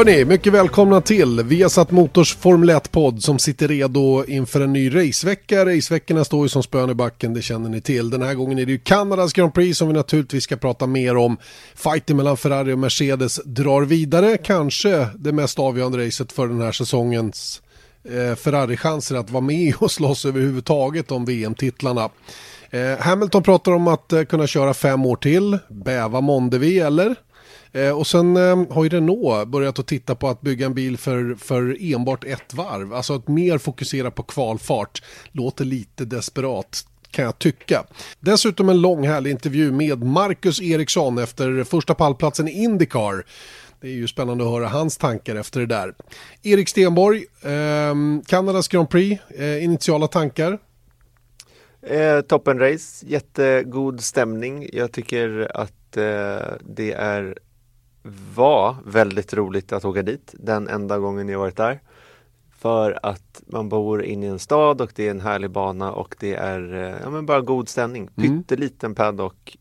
Hörni, mycket välkomna till Viasat Motors Formel 1-podd som sitter redo inför en ny racevecka. Raceveckorna står ju som spön i backen, det känner ni till. Den här gången är det ju Kanadas Grand Prix som vi naturligtvis ska prata mer om. Fighten mellan Ferrari och Mercedes drar vidare, kanske det mest avgörande racet för den här säsongens eh, Ferrari-chanser att vara med och slåss överhuvudtaget om VM-titlarna. Eh, Hamilton pratar om att eh, kunna köra fem år till, bäva månde vi eller? Eh, och sen eh, har ju Renault börjat att titta på att bygga en bil för, för enbart ett varv. Alltså att mer fokusera på kvalfart. Låter lite desperat kan jag tycka. Dessutom en lång härlig intervju med Marcus Eriksson efter första pallplatsen i Indycar. Det är ju spännande att höra hans tankar efter det där. Erik Stenborg, eh, Kanadas Grand Prix, eh, initiala tankar? Eh, toppenrace, jättegod stämning. Jag tycker att eh, det är var väldigt roligt att åka dit den enda gången jag varit där. För att man bor inne i en stad och det är en härlig bana och det är eh, ja, men bara god stämning. Mm. Pytteliten paddock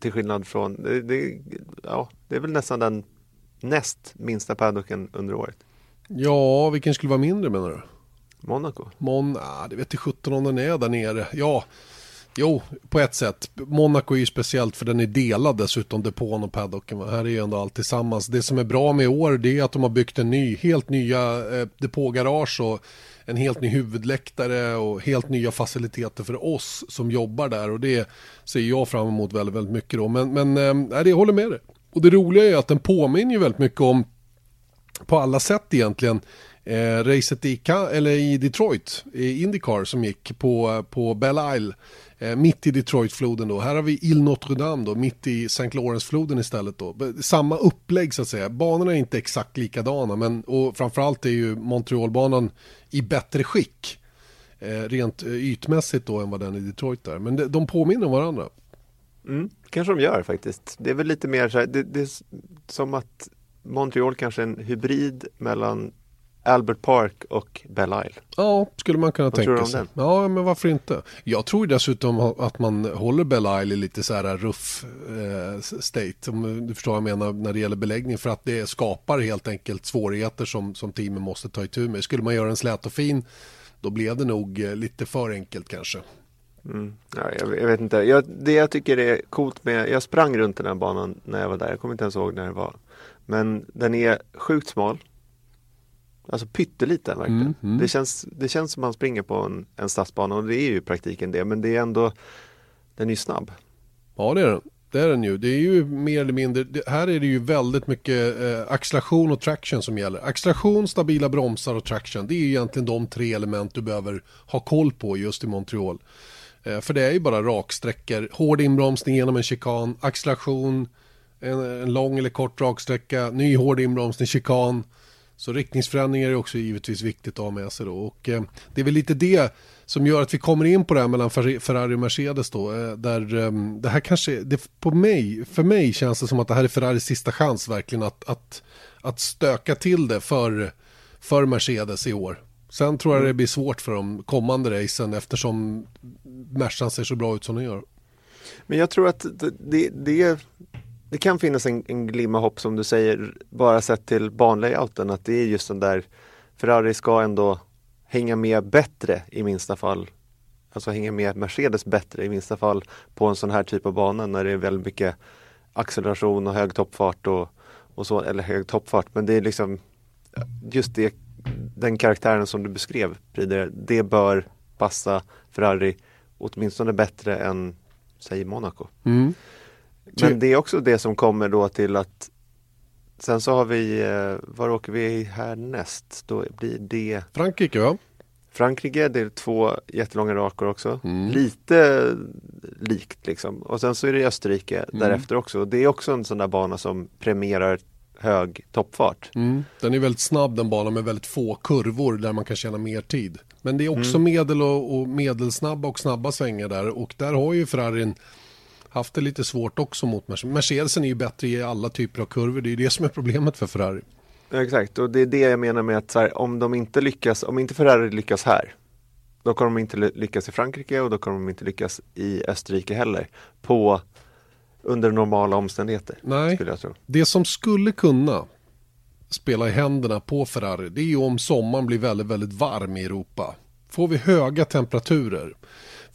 till skillnad från, det, det, ja, det är väl nästan den näst minsta paddocken under året. Ja, vilken skulle vara mindre menar du? Monaco. Mon, ah, det vet jag 17 om den är där nere. Ja, Jo, på ett sätt. Monaco är ju speciellt för den är delad dessutom, depån och paddocken. Här är ju ändå allt tillsammans. Det som är bra med i år det är att de har byggt en ny, helt nya eh, depågarage och en helt ny huvudläktare och helt nya faciliteter för oss som jobbar där och det ser jag fram emot väldigt, väldigt mycket då. Men, men eh, jag håller med dig. Och det roliga är att den påminner ju väldigt mycket om på alla sätt egentligen eh, racet i, eller i Detroit, i Indycar som gick på, på Belle Isle eh, mitt i Detroitfloden då. Här har vi Il Notre Dame då, mitt i St. Lawrence-floden istället då. Samma upplägg så att säga. Banorna är inte exakt likadana, men och framförallt är ju Montrealbanan i bättre skick. Eh, rent eh, ytmässigt då än vad den i Detroit är. Men de, de påminner om varandra. Mm, kanske de gör faktiskt. Det är väl lite mer så här, det, det är som att Montreal kanske är en hybrid mellan Albert Park och Belle Isle. Ja, skulle man kunna Vad tänka sig. Ja, men varför inte? Jag tror dessutom att man håller Belle Isle i lite så här ruff eh, state, om du förstår vad jag menar när det gäller beläggning, för att det skapar helt enkelt svårigheter som, som teamen måste ta itu med. Skulle man göra en slät och fin, då blev det nog eh, lite för enkelt kanske. Mm. Ja, jag, jag, vet inte. Jag, det jag tycker är coolt med, jag sprang runt den här banan när jag var där, jag kommer inte ens ihåg när det var. Men den är sjukt smal. Alltså pytteliten verkligen. Mm, mm. Det, känns, det känns som man springer på en, en stadsbana och det är ju i praktiken det men det är ändå Den är ju snabb. Ja det är den. Det är den ju. Det är ju mer eller mindre, det, här är det ju väldigt mycket eh, acceleration och traction som gäller. Acceleration, stabila bromsar och traction. Det är ju egentligen de tre element du behöver ha koll på just i Montreal. Eh, för det är ju bara raksträckor, hård inbromsning genom en chikan, acceleration, en, en lång eller kort raksträcka, ny hård inbromsning, chikan så riktningsförändringar är också givetvis viktigt att ha med sig då. Och eh, det är väl lite det som gör att vi kommer in på det här mellan Ferrari och Mercedes då. Eh, där eh, det här kanske, det, på mig, för mig känns det som att det här är Ferraris sista chans verkligen att, att, att stöka till det för, för Mercedes i år. Sen tror jag det blir svårt för de kommande racen eftersom Mercan ser så bra ut som den gör. Men jag tror att det, det, det kan finnas en, en glimma hopp som du säger, bara sett till banlayouten, att det är just den där Ferrari ska ändå hänga med bättre i minsta fall. Alltså hänga med Mercedes bättre i minsta fall på en sån här typ av bana när det är väldigt mycket acceleration och hög toppfart och, och så, eller hög toppfart. Men det är liksom just det, den karaktären som du beskrev, Pride, det bör passa Ferrari åtminstone bättre än, säg Monaco. Mm. Men det är också det som kommer då till att Sen så har vi, eh, var åker vi härnäst? Då blir det Frankrike va? Frankrike, det är två jättelånga rakor också. Mm. Lite likt liksom. Och sen så är det Österrike mm. därefter också. Det är också en sån där bana som premierar hög toppfart. Mm. Den är väldigt snabb den banan med väldigt få kurvor där man kan tjäna mer tid. Men det är också mm. medel och, och, medelsnabba och snabba svängar där och där har ju Ferrarin haft det lite svårt också mot Mercedes. Mercedesen är ju bättre i alla typer av kurvor, det är ju det som är problemet för Ferrari. Exakt, och det är det jag menar med att här, om de inte lyckas, om inte Ferrari lyckas här, då kommer de inte lyckas i Frankrike och då kommer de inte lyckas i Österrike heller. På under normala omständigheter. Nej, det som skulle kunna spela i händerna på Ferrari det är ju om sommaren blir väldigt, väldigt varm i Europa. Får vi höga temperaturer.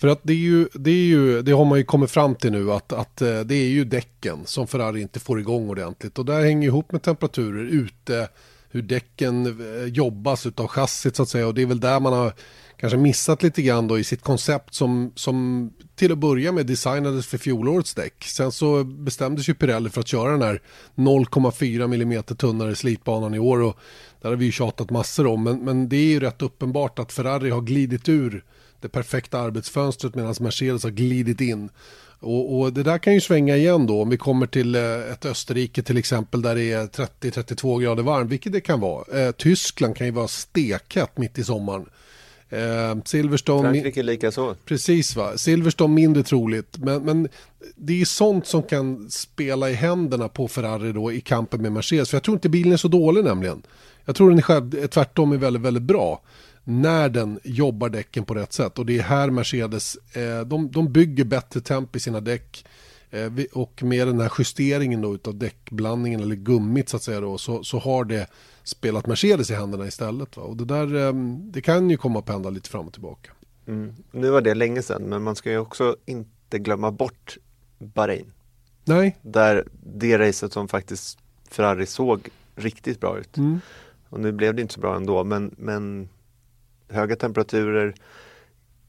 För att det, är ju, det, är ju, det har man ju kommit fram till nu att, att eh, det är ju däcken som Ferrari inte får igång ordentligt. Och det hänger ihop med temperaturer ute, hur däcken eh, jobbas av chassit så att säga. Och det är väl där man har kanske missat lite grann då i sitt koncept som, som till att börja med designades för fjolårets däck. Sen så bestämdes ju Pirelli för att köra den här 0,4 mm tunnare slitbanan i år och där har vi ju tjatat massor om. Men, men det är ju rätt uppenbart att Ferrari har glidit ur det perfekta arbetsfönstret medan Mercedes har glidit in. Och, och, det där kan ju svänga igen då om vi kommer till eh, ett Österrike till exempel där det är 30-32 grader varmt, vilket det kan vara. Eh, Tyskland kan ju vara stekhett mitt i sommaren. Eh, Silverstone... Frankrike lika så. Precis va, Silverstone mindre troligt. Men, men det är sånt som kan spela i händerna på Ferrari då i kampen med Mercedes. För jag tror inte bilen är så dålig nämligen. Jag tror den själv, tvärtom är väldigt, väldigt bra när den jobbar däcken på rätt sätt. Och det är här Mercedes, eh, de, de bygger bättre temp i sina däck. Eh, och med den här justeringen då utav däckblandningen eller gummit så att säga då, så, så har det spelat Mercedes i händerna istället. Va? Och det där, eh, det kan ju komma att pendla lite fram och tillbaka. Mm. Nu var det länge sedan, men man ska ju också inte glömma bort Bahrain. Nej. Där det racet som faktiskt Ferrari såg riktigt bra ut. Mm. Och nu blev det inte så bra ändå, men, men höga temperaturer,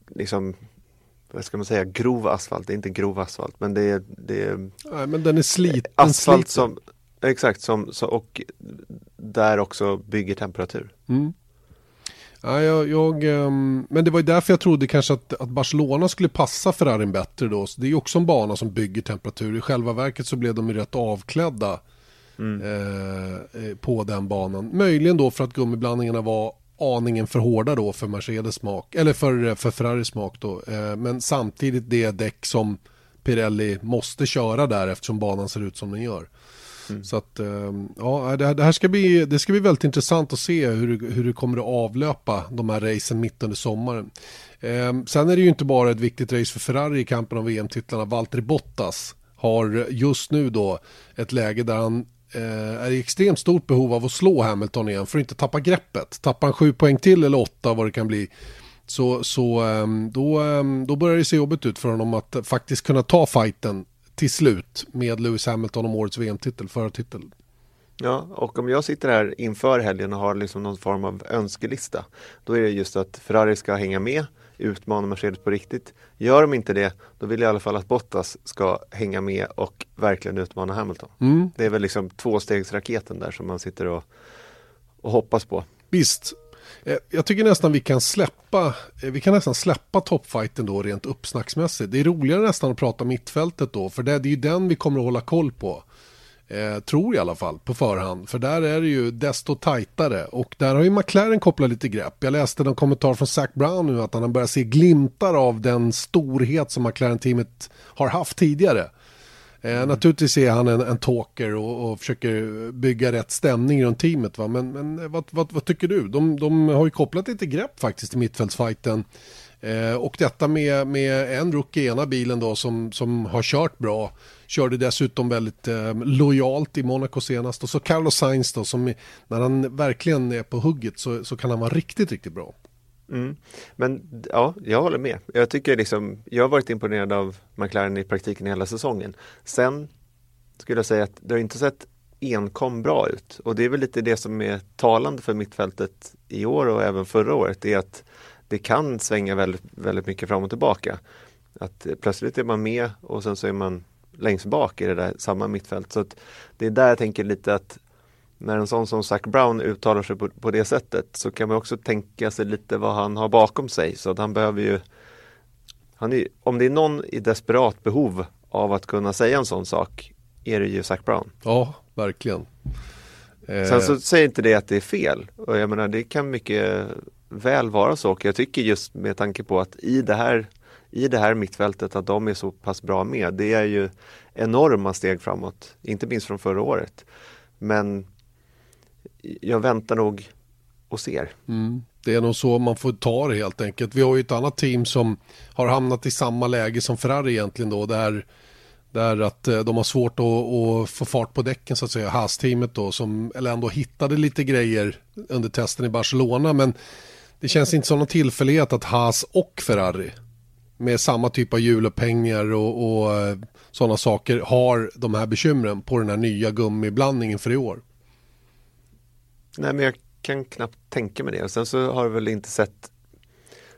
liksom vad ska man säga, grov asfalt, det är inte grov asfalt men det är, det är Nej, men den är sliten. Asfalt som, exakt, som, så, och där också bygger temperatur. Mm. Ja, jag, jag, um, men det var ju därför jag trodde kanske att, att Barcelona skulle passa Ferrarin bättre då. Så det är ju också en bana som bygger temperatur. I själva verket så blev de ju rätt avklädda mm. eh, eh på den banan. Möjligen då för att gummiblandningarna var aningen för hårda då för Mercedes smak, eller för, för Ferraris smak då. Eh, men samtidigt det däck som Pirelli måste köra där eftersom banan ser ut som den gör. Mm. Så att, ehm, ja, det här ska bli, det ska bli väldigt intressant att se hur, hur det kommer att avlöpa de här racen mitt under sommaren. Ehm, sen är det ju inte bara ett viktigt race för Ferrari i kampen om VM-titlarna. Valtteri Bottas har just nu då ett läge där han Eh, Eh, är i extremt stort behov av att slå Hamilton igen för att inte tappa greppet. Tappar han sju poäng till eller åtta vad det kan bli så, så ehm, då, ehm, då börjar det se jobbigt ut för honom att faktiskt kunna ta fighten till slut med Lewis Hamilton om årets VM-titel, förartitel. Ja, och om jag sitter här inför helgen och har liksom någon form av önskelista, då är det just att Ferrari ska hänga med utmana Mercedes på riktigt. Gör de inte det, då vill jag i alla fall att Bottas ska hänga med och verkligen utmana Hamilton. Mm. Det är väl liksom tvåstegsraketen där som man sitter och, och hoppas på. Visst, eh, jag tycker nästan vi kan släppa, eh, vi kan nästan släppa toppfighten då rent uppsnacksmässigt. Det är roligare nästan att prata mittfältet då, för det, det är ju den vi kommer att hålla koll på. Eh, tror i alla fall på förhand. För där är det ju desto tajtare. Och där har ju McLaren kopplat lite grepp. Jag läste en kommentar från Zac Brown nu att han har börjat se glimtar av den storhet som McLaren-teamet har haft tidigare. Eh, mm. Naturligtvis är han en, en talker och, och, försöker bygga rätt stämning runt teamet. Va? Men, men vad, vad, vad, tycker du? De, de har ju kopplat lite grepp faktiskt i mittfältsfajten. Eh, och detta med, med en rookie i ena bilen då som, som har kört bra. Körde dessutom väldigt eh, lojalt i Monaco senast. Och så Carlos Sainz då som när han verkligen är på hugget så, så kan han vara riktigt, riktigt bra. Mm. Men ja, jag håller med. Jag tycker liksom, jag har varit imponerad av McLaren i praktiken hela säsongen. Sen skulle jag säga att det har inte sett enkom bra ut och det är väl lite det som är talande för mittfältet i år och även förra året. Det är att det kan svänga väldigt, väldigt mycket fram och tillbaka. Att plötsligt är man med och sen så är man längst bak i det där samma mittfält. Så det är där jag tänker lite att när en sån som Zac Brown uttalar sig på, på, det sättet så kan man också tänka sig lite vad han har bakom sig. Så att han behöver ju han är, Om det är någon i desperat behov av att kunna säga en sån sak är det ju Zac Brown. Ja, verkligen. Eh. Sen så säger inte det att det är fel och jag menar det kan mycket väl vara så och jag tycker just med tanke på att i det här i det här mittfältet att de är så pass bra med. Det är ju enorma steg framåt, inte minst från förra året. Men jag väntar nog och ser. Mm. Det är nog så man får ta det helt enkelt. Vi har ju ett annat team som har hamnat i samma läge som Ferrari egentligen då. Där, där att eh, de har svårt att, att få fart på däcken så att säga. Haas-teamet då som eller ändå hittade lite grejer under testen i Barcelona. Men det känns inte som någon tillfällighet att Haas och Ferrari med samma typ av hjulupphängningar och, och eh, sådana saker har de här bekymren på den här nya gummiblandningen för i år. Nej men jag kan knappt tänka mig det. Och sen så har vi väl inte sett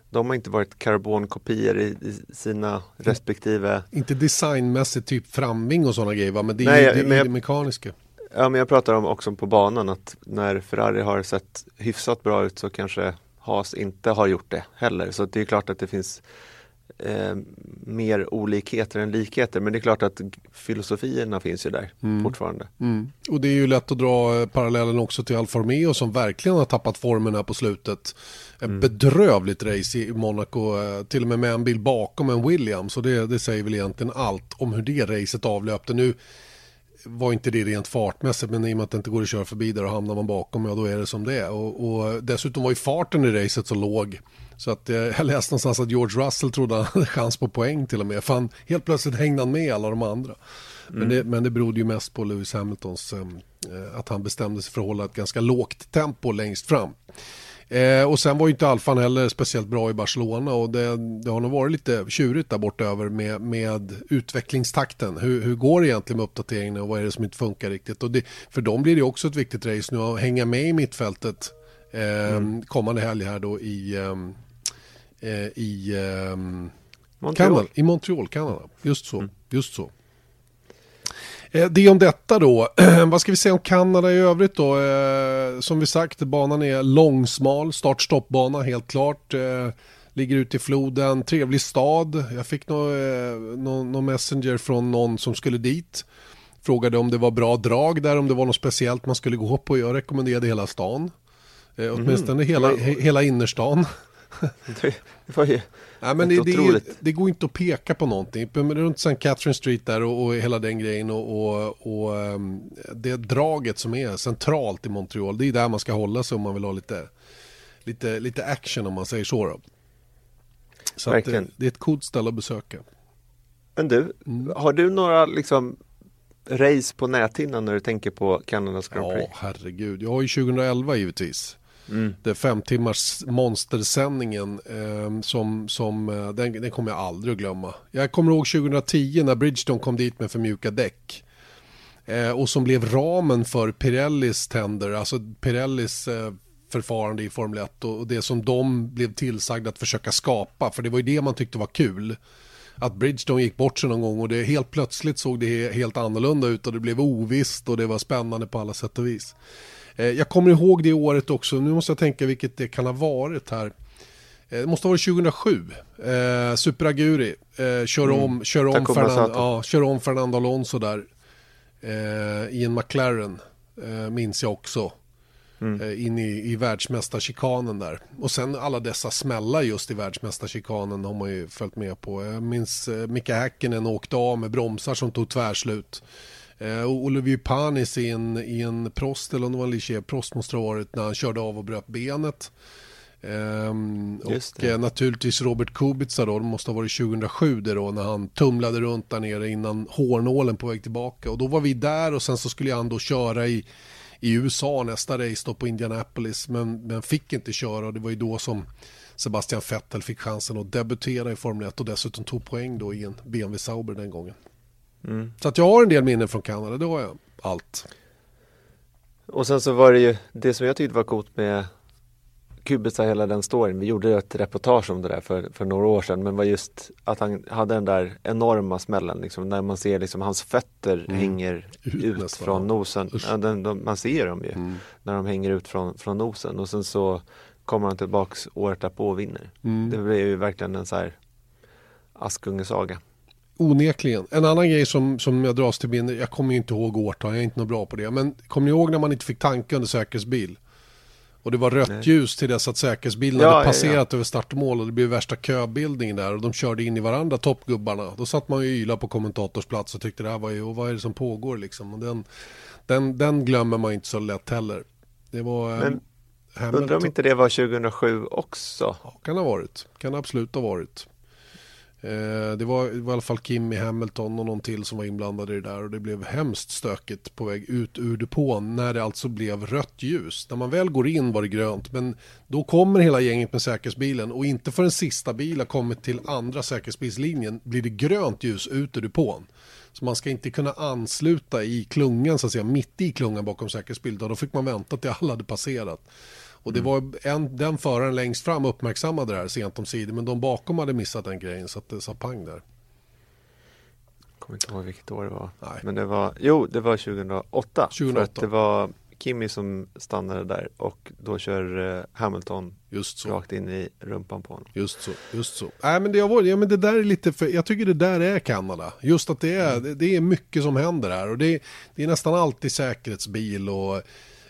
de har inte varit karbonkopior i, i sina respektive Inte designmässigt typ framving och sådana grejer va? Men det är Nej, det, men jag, det mekaniska. Ja men jag pratar om också på banan att när Ferrari har sett hyfsat bra ut så kanske Haas inte har gjort det heller. Så det är klart att det finns eh, mer olikheter än likheter. Men det är klart att filosofierna finns ju där mm. fortfarande. Mm. Och det är ju lätt att dra eh, parallellen också till Alfa Romeo som verkligen har tappat formen här på slutet. Mm. Bedrövligt race i Monaco, eh, till och med med en bil bakom en Williams. Och det, det säger väl egentligen allt om hur det racet avlöpte. Nu var inte det rent fartmässigt men i och med att det inte går att köra förbi där och hamnar man bakom ja då är det som det är. Och, och dessutom var ju farten i racet så låg så att eh, jag läste någonstans att George Russell trodde han hade chans på poäng till och med. För han, helt plötsligt hängde han med alla de andra. Mm. Men, det, men det berodde ju mest på Lewis Hamiltons, eh, att han bestämde sig för att hålla ett ganska lågt tempo längst fram. Eh, och sen var ju inte Alfan heller speciellt bra i Barcelona och det, det har nog varit lite tjurigt där borta över med, med utvecklingstakten. Hur, hur går det egentligen med uppdateringen och vad är det som inte funkar riktigt? Och det, för dem blir det också ett viktigt race nu att hänga med i mittfältet eh, mm. kommande helg här då i, ehm, eh, i, eh, Montreal. Kanada, i Montreal, Kanada. Just så. Mm. Just så. Eh, det om detta då. Vad ska vi säga om Kanada i övrigt då? Eh, som vi sagt, banan är långsmal, start-stoppbana helt klart. Eh, ligger ute i floden, trevlig stad. Jag fick någon nå, nå messenger från någon som skulle dit. Frågade om det var bra drag där, om det var något speciellt man skulle gå på. Jag rekommenderade hela stan. Eh, åtminstone mm. hela, he, hela innerstan. det var ju Ja, men det, det, det, går inte att peka på någonting. Runt St. Catherine Street där och, och hela den grejen och, och, och um, det draget som är centralt i Montreal. Det är där man ska hålla sig om man vill ha lite, lite, lite action om man säger så. Då. Så det, det är ett coolt ställe att besöka. Men du, mm. har du några liksom race på näthinnan när du tänker på Kanadas Grand Prix? Ja, herregud. Jag har ju 2011 givetvis. Mm. Det fem timmars monstersändningen eh, som, som eh, den, den kommer jag aldrig att glömma. Jag kommer ihåg 2010 när Bridgestone kom dit med för mjuka däck. Eh, och som blev ramen för Pirellis tänder, alltså Pirellis eh, förfarande i Formel 1 och, och det som de blev tillsagda att försöka skapa. För det var ju det man tyckte var kul att Bridgestone gick bort sig någon gång och det helt plötsligt såg det helt annorlunda ut och det blev ovisst och det var spännande på alla sätt och vis. Eh, jag kommer ihåg det året också, nu måste jag tänka vilket det kan ha varit här. Eh, det måste ha varit 2007. Eh, Super Aguri eh, kör, mm. om, kör, om Fernando, ja, kör om Fernando Alonso där. Eh, I en McLaren, eh, minns jag också. Mm. Eh, in i, i världsmästarchikanen där. Och sen alla dessa smällar just i världsmästarchikanen har man ju följt med på. Jag minns eh, Mika Häkkinen åkte av med bromsar som tog tvärslut. Eh, Olivier Panis i en, i en Prost, eller om det var en Ligier Prost måste det ha varit, när han körde av och bröt benet. Um, och eh, naturligtvis Robert Kubica då, det måste ha varit 2007 det då, när han tumlade runt där nere innan hårnålen på väg tillbaka. Och då var vi där och sen så skulle han då köra i, i USA nästa race då på Indianapolis, men, men fick inte köra och det var ju då som Sebastian Vettel fick chansen att debutera i Formel 1 och dessutom tog poäng då i en BMW Sauber den gången. Mm. Så att jag har en del minnen från Kanada, det har jag. Allt. Och sen så var det ju det som jag tyckte var coolt med Kubica, hela den storyn. Vi gjorde ett reportage om det där för, för några år sedan. Men var just att han hade den där enorma smällen. Liksom, när man ser liksom hans fötter mm. hänger ut, ut från nosen. Ja, den, de, man ser dem ju mm. när de hänger ut från, från nosen. Och sen så kommer han tillbaks året därpå och vinner. Mm. Det blev ju verkligen en så här Askungesaga. Onekligen. En annan grej som, som jag dras till minne, jag kommer ju inte ihåg årtal, jag är inte något bra på det. Men kommer ni ihåg när man inte fick tanka under säkerhetsbil? Och det var rött Nej. ljus till dess att säkerhetsbilen ja, hade passerat ja, över startmål och det blev värsta köbildningen där och de körde in i varandra, toppgubbarna. Då satt man ju yla på kommentatorsplats och tyckte det här var ju, och vad är det som pågår liksom? Och den, den, den glömmer man inte så lätt heller. Det var... Eh, Men, undrar om inte det var 2007 också? Ja, kan ha varit. Kan absolut ha varit. Det, var, det var i alla fall Kimmy Hamilton och någon till som var inblandade i det där och det blev hemskt stökigt på väg ut ur depån när det alltså blev rött ljus. När man väl går in var det grönt men då kommer hela gänget med säkerhetsbilen och inte för sista bil har kommit till andra säkerhetsbilslinjen blir det grönt ljus ut ur depån. Så man ska inte kunna ansluta i klungan så att säga mitt i klungan bakom säkerhetsbilen då fick man vänta till alla hade passerat. Och det mm. var en, den föraren längst fram uppmärksammade det här sent om sidor men de bakom hade missat den grejen så att det sa pang där. Jag kommer inte ihåg vilket år det var. Nej. Men det var, jo det var 2008. 2008. För att det var Kimmy som stannade där och då kör eh, Hamilton rakt in i rumpan på honom. Just så, just så. Nej men det, varit, ja, men det där är lite för, jag tycker det där är Kanada. Just att det är, mm. det, det, är mycket som händer här och det, det är nästan alltid säkerhetsbil och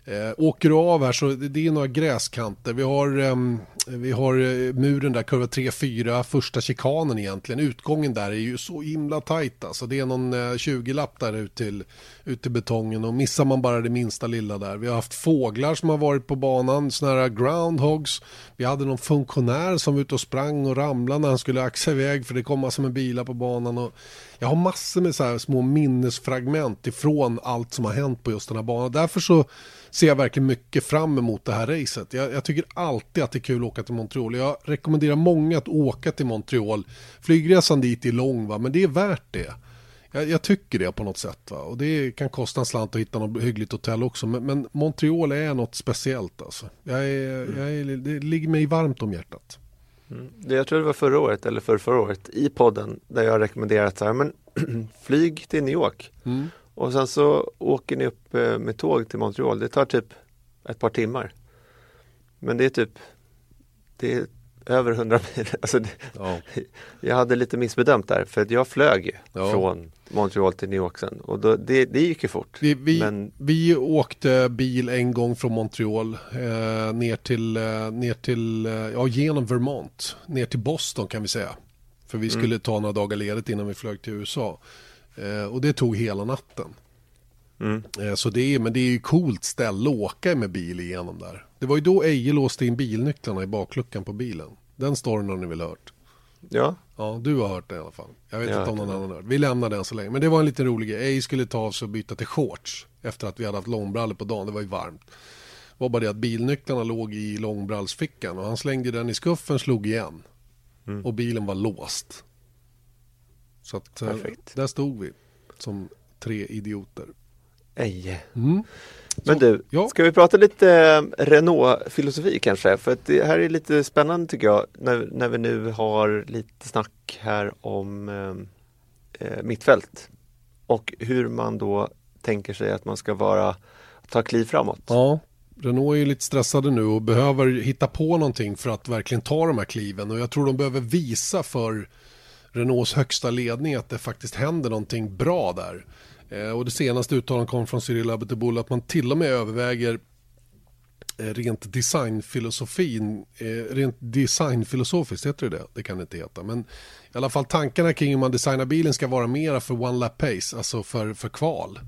Eh, åker du av här så det är några gräskanter. Vi har, eh, vi har eh, muren där, kurva 3-4, första chikanen egentligen. Utgången där är ju så himla tajt alltså. Det är någon eh, 20-lapp där ut till, ut i betongen och missar man bara det minsta lilla där. Vi har haft fåglar som har varit på banan, sådana här groundhogs. Vi hade någon funktionär som var ute och sprang och ramlade när han skulle axa iväg för det kom massor med bilar på banan. Och jag har massor med så här små minnesfragment ifrån allt som har hänt på just den här banan. Därför så ser jag verkligen mycket fram emot det här racet. Jag, jag, tycker alltid att det är kul att åka till Montreal. Jag rekommenderar många att åka till Montreal. Flygresan dit är lång va, men det är värt det. Jag, jag tycker det på något sätt va. Och det kan kosta en slant att hitta något hyggligt hotell också. Men, men Montreal är något speciellt alltså. Jag är, mm. jag är, det ligger mig varmt om hjärtat. Mm. Jag tror det var förra året eller för förra året i podden där jag rekommenderat så här, men flyg till New York. Mm. Och sen så åker ni upp eh, med tåg till Montreal. Det tar typ ett par timmar. Men det är typ det är över 100 mil. Alltså ja. Jag hade lite missbedömt där för att jag flög ja. från Montreal till New York sen och då, det, det gick ju fort. Vi, vi, Men... vi åkte bil en gång från Montreal eh, ner till, eh, ner till eh, ja, genom Vermont, ner till Boston kan vi säga. För vi mm. skulle mm. ta några dagar ledigt innan vi flög till USA. Eh, och det tog hela natten. Mm. Eh, så det är, men det är ju coolt ställe att åka med bil igenom där. Det var ju då Eje låste in bilnycklarna i bakluckan på bilen. Den storyn har ni väl hört? Ja. Ja, du har hört det i alla fall. Jag vet ja, inte om någon annan har hört. Vi lämnar den så länge. Men det var en liten rolig grej. Eje skulle ta av sig och byta till shorts. Efter att vi hade haft långbrallor på dagen. Det var ju varmt. Det var bara det att bilnycklarna låg i långbrallsfickan. Och han slängde den i skuffen, slog igen. Mm. Och bilen var låst. Så att eh, Perfekt. där stod vi som tre idioter. Eje. Mm. Men du, ja. ska vi prata lite eh, Renault-filosofi kanske? För att det här är lite spännande tycker jag när, när vi nu har lite snack här om eh, eh, mittfält och hur man då tänker sig att man ska vara ta kliv framåt. Ja, Renault är ju lite stressade nu och behöver hitta på någonting för att verkligen ta de här kliven och jag tror de behöver visa för Renaults högsta ledning att det faktiskt händer någonting bra där. Eh, och det senaste uttalandet kom från Cyril Abiteboul att man till och med överväger eh, rent designfilosofin, eh, rent designfilosofiskt heter det det, det kan det inte heta. Men i alla fall tankarna kring hur man designar bilen ska vara mera för one lap pace, alltså för, för kval.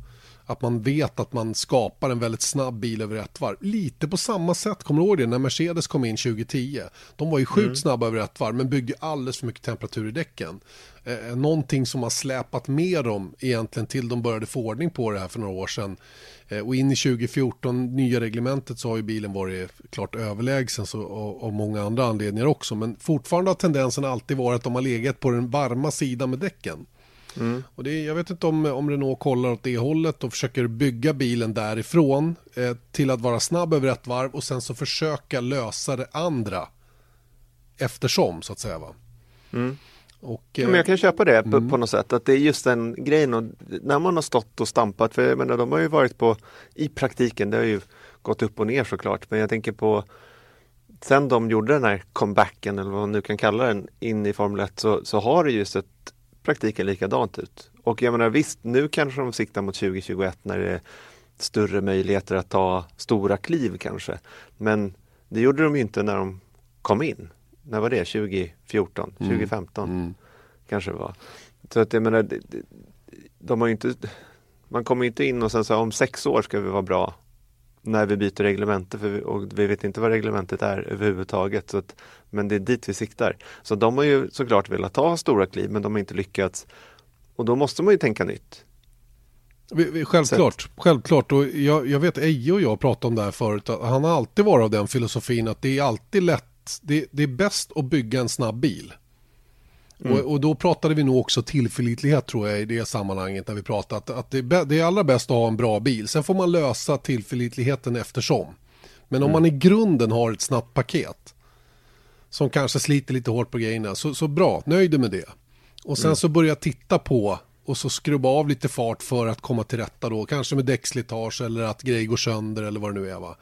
Att man vet att man skapar en väldigt snabb bil över ett varv. Lite på samma sätt, kommer du ihåg det, när Mercedes kom in 2010. De var ju sjukt mm. snabba över ett varv men byggde alldeles för mycket temperatur i däcken. Eh, någonting som har släpat med dem egentligen till de började få ordning på det här för några år sedan. Eh, och in i 2014, nya reglementet, så har ju bilen varit klart överlägsen så, och många andra anledningar också. Men fortfarande har tendensen alltid varit att de har legat på den varma sidan med däcken. Mm. Och det, jag vet inte om, om Renault kollar åt det hållet och försöker bygga bilen därifrån eh, till att vara snabb över ett varv och sen så försöka lösa det andra eftersom så att säga. Va? Mm. Och, ja, men jag kan köpa det mm. på, på, något sätt, att det är just den grejen och när man har stått och stampat, för jag menar, de har ju varit på, i praktiken, det har ju gått upp och ner såklart, men jag tänker på sen de gjorde den här comebacken eller vad man nu kan kalla den in i Formel 1 så, så har det just ett praktiken likadant ut. Och jag menar visst, nu kanske de siktar mot 2021 när det är större möjligheter att ta stora kliv kanske. Men det gjorde de ju inte när de kom in. När var det? 2014, 2015 mm. kanske det var. Så att jag menar, de har inte, man kommer inte in och sen så om sex år ska vi vara bra när vi byter reglemente för vi, och vi vet inte vad reglementet är överhuvudtaget. Så att, men det är dit vi siktar. Så de har ju såklart velat ta stora kliv men de har inte lyckats. Och då måste man ju tänka nytt. Självklart, Sätt. självklart. Och jag, jag vet Eje och jag pratade om det här förut. Han har alltid varit av den filosofin att det är alltid lätt. Det, det är bäst att bygga en snabb bil. Mm. Och, och, då pratade vi nog också tillförlitlighet tror jag i det sammanhanget när vi pratade att, att det, det, är allra bäst att ha en bra bil. Sen får man lösa tillförlitligheten eftersom. Men om mm. man i grunden har ett snabbt paket som kanske sliter lite hårt på grejerna så, så bra, nöjd med det. Och sen mm. så börja titta på och så skrubba av lite fart för att komma till rätta då, kanske med däckslitage eller att grejer går sönder eller vad det nu är va.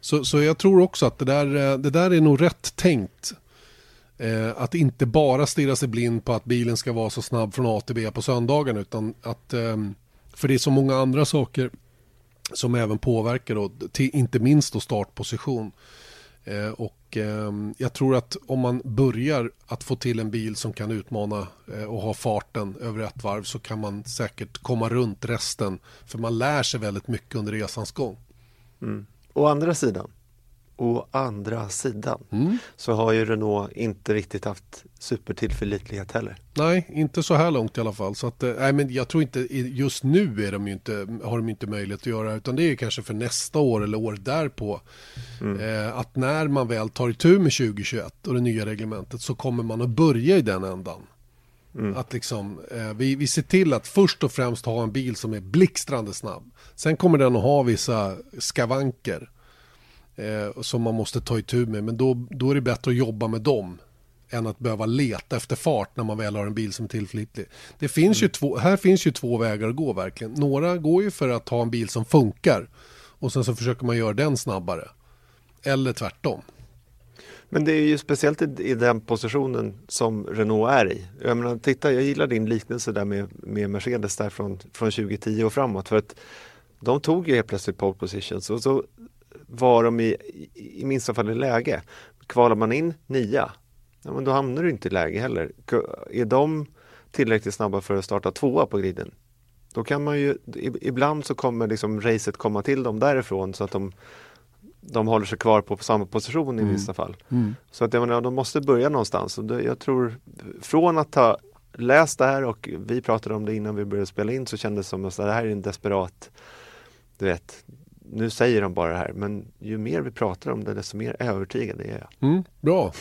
Så, så jag tror också att det där, det där är nog rätt tänkt Eh, att inte bara stirra sig blind på att bilen ska vara så snabb från A till B på söndagen utan att eh, för det är så många andra saker som även påverkar då, till, inte minst då startposition. Eh, och eh, jag tror att om man börjar att få till en bil som kan utmana eh, och ha farten över ett varv så kan man säkert komma runt resten. För man lär sig väldigt mycket under resans gång. Mm. Å andra sidan, Å andra sidan mm. så har ju Renault inte riktigt haft supertillförlitlighet heller. Nej, inte så här långt i alla fall. Så att, eh, nej, men jag tror inte, just nu är de inte, har de inte möjlighet att göra utan det är kanske för nästa år eller år därpå. Mm. Eh, att när man väl tar itu med 2021 och det nya reglementet så kommer man att börja i den ändan. Mm. Att liksom, eh, vi, vi ser till att först och främst ha en bil som är blixtrande snabb. Sen kommer den att ha vissa skavanker eh, som man måste ta itu med. Men då, då är det bättre att jobba med dem än att behöva leta efter fart när man väl har en bil som är tillförlitlig. Det finns mm. ju två, här finns ju två vägar att gå verkligen. Några går ju för att ha en bil som funkar och sen så försöker man göra den snabbare. Eller tvärtom. Men det är ju speciellt i, i den positionen som Renault är i. Jag menar, titta, jag gillar din liknelse där med, med Mercedes där från, från 2010 och framåt. För att de tog ju helt plötsligt pole positions och så var de i, i minsta fall i läge. Kvalar man in nia, ja, men då hamnar du inte i läge heller. Är de tillräckligt snabba för att starta tvåa på griden? Då kan man ju, ibland så kommer liksom racet komma till dem därifrån så att de, de håller sig kvar på samma position i mm. vissa fall. Mm. Så att jag menar, de måste börja någonstans. Och jag tror från att ha läst det här och vi pratade om det innan vi började spela in så kändes det som att det här är en desperat du vet, nu säger de bara det här, men ju mer vi pratar om det, desto mer övertygad är jag. Mm, bra.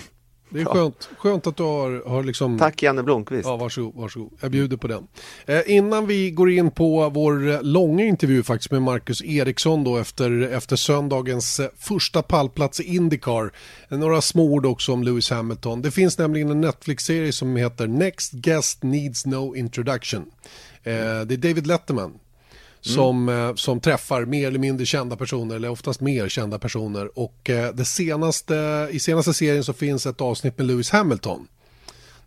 Det är skönt, skönt att du har, har liksom... Tack Janne Blomqvist. Ja, varsågod, varsågod. Jag bjuder på den. Eh, innan vi går in på vår långa intervju faktiskt med Marcus Eriksson då efter, efter söndagens eh, första pallplats i Indycar. Eh, några små ord också om Lewis Hamilton. Det finns nämligen en Netflix-serie som heter Next Guest Needs No Introduction. Eh, det är David Letterman som, mm. som träffar mer eller mindre kända personer, eller oftast mer kända personer. Och eh, det senaste, i senaste serien så finns ett avsnitt med Lewis Hamilton.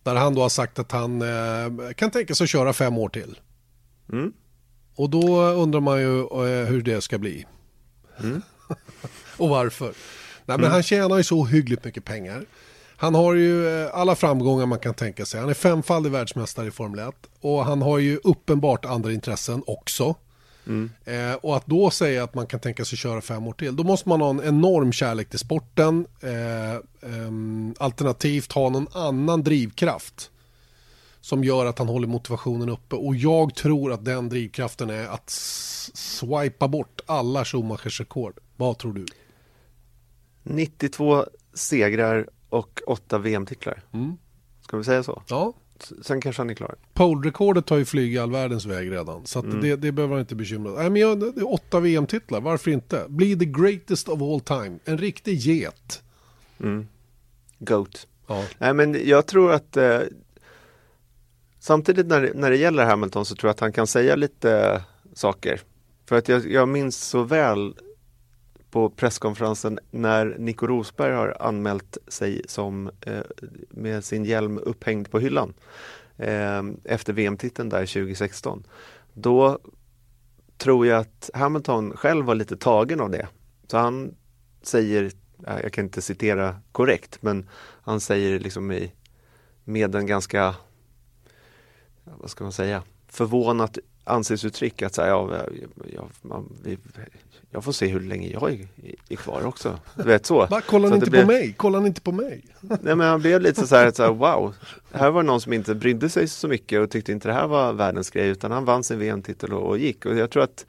Där han då har sagt att han eh, kan tänka sig att köra fem år till. Mm. Och då undrar man ju hur det ska bli. Mm. och varför. Nej, men mm. Han tjänar ju så hyggligt mycket pengar. Han har ju alla framgångar man kan tänka sig. Han är femfaldig världsmästare i Formel 1 och han har ju uppenbart andra intressen också. Mm. Eh, och att då säga att man kan tänka sig köra fem år till, då måste man ha en enorm kärlek till sporten, eh, eh, alternativt ha någon annan drivkraft som gör att han håller motivationen uppe. Och jag tror att den drivkraften är att swipa bort alla Schumachers rekord. Vad tror du? 92 segrar och 8 VM-titlar. Mm. Ska vi säga så? Ja, sen kanske han är klar. Pole-rekordet har ju flugit all världens väg redan. Så mm. det, det behöver han inte bekymra sig Nej, men jag, det är åtta VM-titlar, varför inte? Bli the greatest of all time. En riktig get. Mm. Goat. Ja. Nej men jag tror att eh, Samtidigt när, när det gäller Hamilton så tror jag att han kan säga lite saker. För att jag, jag minns så väl på presskonferensen när Nico Rosberg har anmält sig som eh, med sin hjälm upphängd på hyllan. eh, efter VM-titeln där 2016. Då tror jag att Hamilton själv var lite tagen av det. Så han säger, jag kan inte citera korrekt, men han säger liksom i, med en ganska, vad ska man säga, förvånat ansiktsuttryck att säga, ja, jag, man, vi, jag får se hur länge jag är, är kvar också. Du vet så. Va, kollar ni inte blev... på mig? Kollar inte på mig? Nej men han blev lite så här, så här, wow. Här var det någon som inte brydde sig så mycket och tyckte inte det här var världens grej utan han vann sin VM-titel och, och, gick. Och jag tror att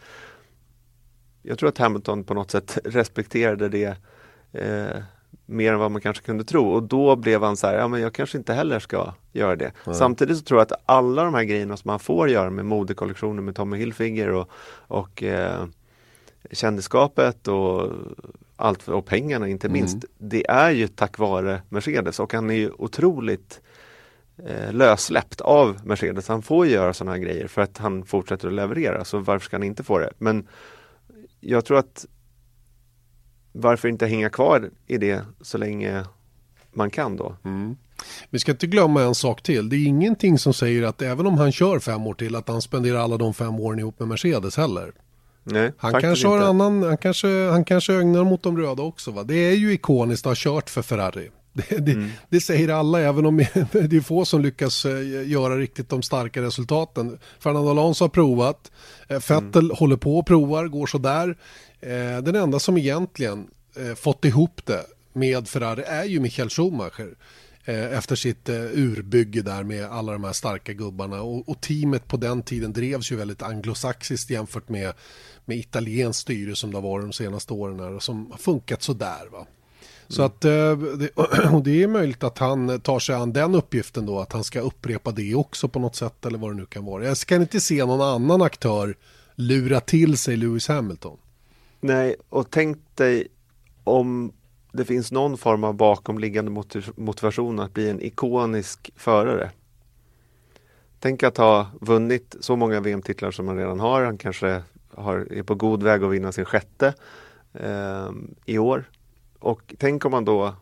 jag tror att Hamilton på något sätt respekterade det eh, mer än vad man kanske kunde tro och då blev han så här, ja men jag kanske inte heller ska göra det. Mm. Samtidigt så tror jag att alla de här grejerna som man får göra med modekollektioner med Tommy Hilfiger och, och eh, kändisskapet och allt och pengarna inte minst. Mm. Det är ju tack vare Mercedes och han är ju otroligt eh, lössläppt av Mercedes. Han får göra sådana här grejer för att han fortsätter att leverera. Så varför ska han inte få det? Men jag tror att varför inte hänga kvar i det så länge man kan då? Mm. Vi ska inte glömma en sak till. Det är ingenting som säger att även om han kör fem år till att han spenderar alla de fem åren ihop med Mercedes heller. Nej, han kanske har annan, han kanske, han kanske ögnar mot de röda också. Va? Det är ju ikoniskt att ha kört för Ferrari. Det, det, mm. det, säger alla, även om det är få som lyckas eh, göra riktigt de starka resultaten. Fernando Alonso har provat, eh, Vettel mm. håller på och provar, går sådär. Eh, den enda som egentligen fått ihop det med Ferrari är ju Michael Schumacher efter sitt urbygge där med alla de här starka gubbarna och, och teamet på den tiden drevs ju väldigt anglosaxiskt jämfört med med italienskt styre som det har varit de senaste åren här, och som har funkat sådär. Va? Så mm. att eh, och det är möjligt att han tar sig an den uppgiften då, att han ska upprepa det också på något sätt eller vad det nu kan vara. Jag kan inte se någon annan aktör lura till sig Lewis Hamilton. Nej, och tänk dig om det finns någon form av bakomliggande motivation att bli en ikonisk förare. Tänk att ha vunnit så många VM-titlar som man redan har. Han kanske har, är på god väg att vinna sin sjätte eh, i år. Och tänk om man då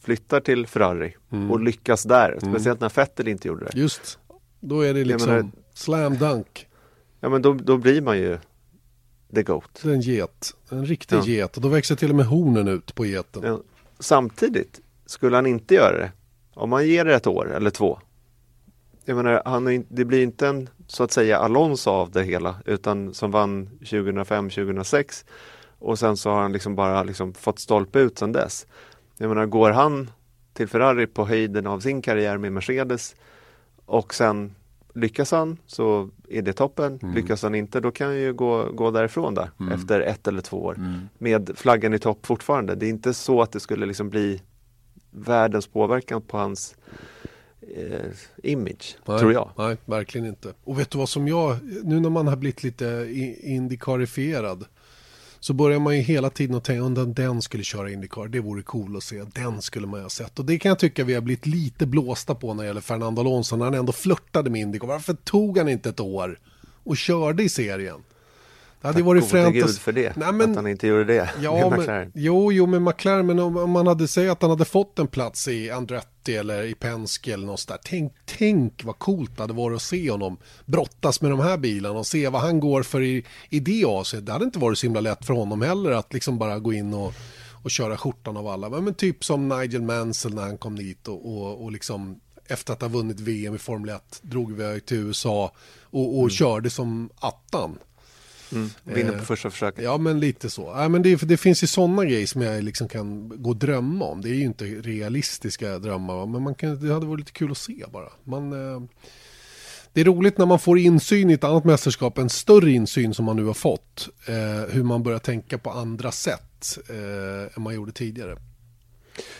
flyttar till Ferrari mm. och lyckas där, mm. speciellt när Vettel inte gjorde det. Just, då är det liksom menar, slam dunk. Ja men då, då blir man ju the GOAT. En get, en riktig ja. get och då växer till och med hornen ut på geten. Ja. Samtidigt, skulle han inte göra det, om man ger det ett år eller två, jag menar, han är, det blir inte en så att säga Alonso av det hela utan som vann 2005-2006 och sen så har han liksom bara liksom fått stolpe ut sedan dess. Jag menar, går han till Ferrari på höjden av sin karriär med Mercedes och sen lyckas han så är det toppen. Mm. Lyckas han inte då kan han ju gå, gå därifrån där mm. efter ett eller två år mm. med flaggan i topp fortfarande. Det är inte så att det skulle liksom bli världens påverkan på hans eh, image, nej, tror jag. Nej, verkligen inte. Och vet du vad som jag, nu när man har blivit lite indikarifierad så börjar man ju hela tiden att tänka om den skulle köra Indycar, det vore cool att se, den skulle man ju ha sett. Och det kan jag tycka vi har blivit lite blåsta på när det gäller Fernando Alonso, när han ändå flörtade med Indycar. Varför tog han inte ett år och körde i serien? Det hade Tack varit fränt Gud för det, Nej, men, att han inte gjorde det ja. Men, jo, jo, med McLaren, men om, om man hade sagt att han hade fått en plats i Andretti eller i Penske eller något där. Tänk, tänk vad coolt det hade varit att se honom brottas med de här bilarna och se vad han går för i, i det avseendet. Det hade inte varit så himla lätt för honom heller att liksom bara gå in och, och köra skjortan av alla. Men, men typ som Nigel Mansell när han kom dit och, och, och liksom efter att ha vunnit VM i Formel 1 drog iväg till USA och, och mm. körde som attan. Mm, vinner på eh, första försöket. Ja, men lite så. Ja, men det, det finns ju sådana grejer som jag liksom kan gå och drömma om. Det är ju inte realistiska drömmar, men man kan, det hade varit lite kul att se bara. Man, eh, det är roligt när man får insyn i ett annat mästerskap, en större insyn som man nu har fått. Eh, hur man börjar tänka på andra sätt eh, än man gjorde tidigare.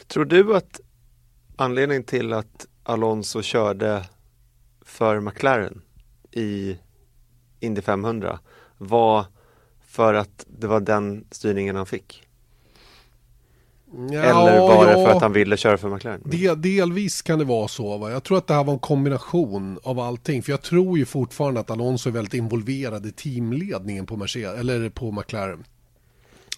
Tror du att anledningen till att Alonso körde för McLaren i Indy 500 var för att det var den styrningen han fick? Ja, Eller var det för att han ville köra för McLaren? Del, delvis kan det vara så. Va? Jag tror att det här var en kombination av allting. För jag tror ju fortfarande att Alonso är väldigt involverad i teamledningen på, Mercedes, eller på McLaren.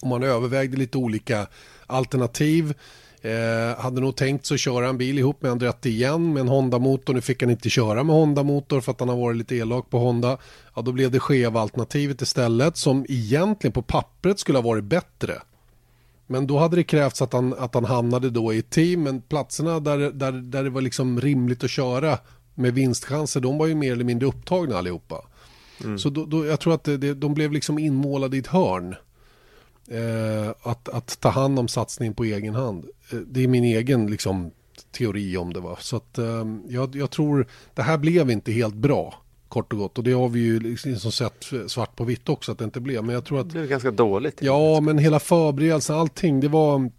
Och man övervägde lite olika alternativ. Eh, hade nog tänkt att köra en bil ihop med Andretti igen med en Honda-motor. Nu fick han inte köra med Honda-motor för att han har varit lite elak på Honda. Ja, då blev det Cheva-alternativet istället som egentligen på pappret skulle ha varit bättre. Men då hade det krävts att han, att han hamnade då i ett team, men platserna där, där, där det var liksom rimligt att köra med vinstchanser, de var ju mer eller mindre upptagna allihopa. Mm. Så då, då, jag tror att det, de blev liksom inmålade i ett hörn. Eh, att, att ta hand om satsning på egen hand. Eh, det är min egen liksom, teori om det. Va? Så att, eh, jag, jag tror det här blev inte helt bra. Kort och gott. Och det har vi ju liksom sett svart på vitt också att det inte blev. Men jag tror att... Det blev ganska dåligt. Ja, men hela förberedelsen, allting. Det var,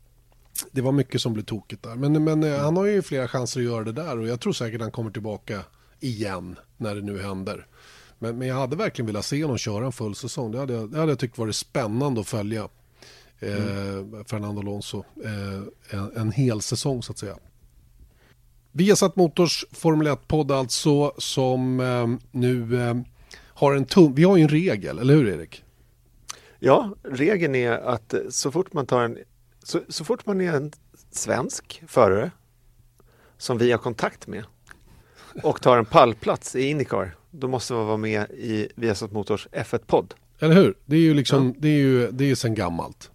det var mycket som blev tokigt där. Men, men mm. han har ju flera chanser att göra det där. Och jag tror säkert han kommer tillbaka igen när det nu händer. Men, men jag hade verkligen velat se honom köra en full säsong. Det hade, jag, det hade jag tyckt varit spännande att följa. Mm. Eh, Fernando Alonso. Eh, en, en hel säsong så att säga. Vi har satt Motors Formel 1-podd alltså som eh, nu eh, har en tum... Vi har ju en regel, eller hur Erik? Ja, regeln är att så fort man tar en... Så, så fort man är en svensk förare som vi har kontakt med och tar en pallplats i Indycar, då måste man vara med i Viasat Motors F1-podd. Eller hur? Det är ju liksom, ja. det är ju, det är sen gammalt.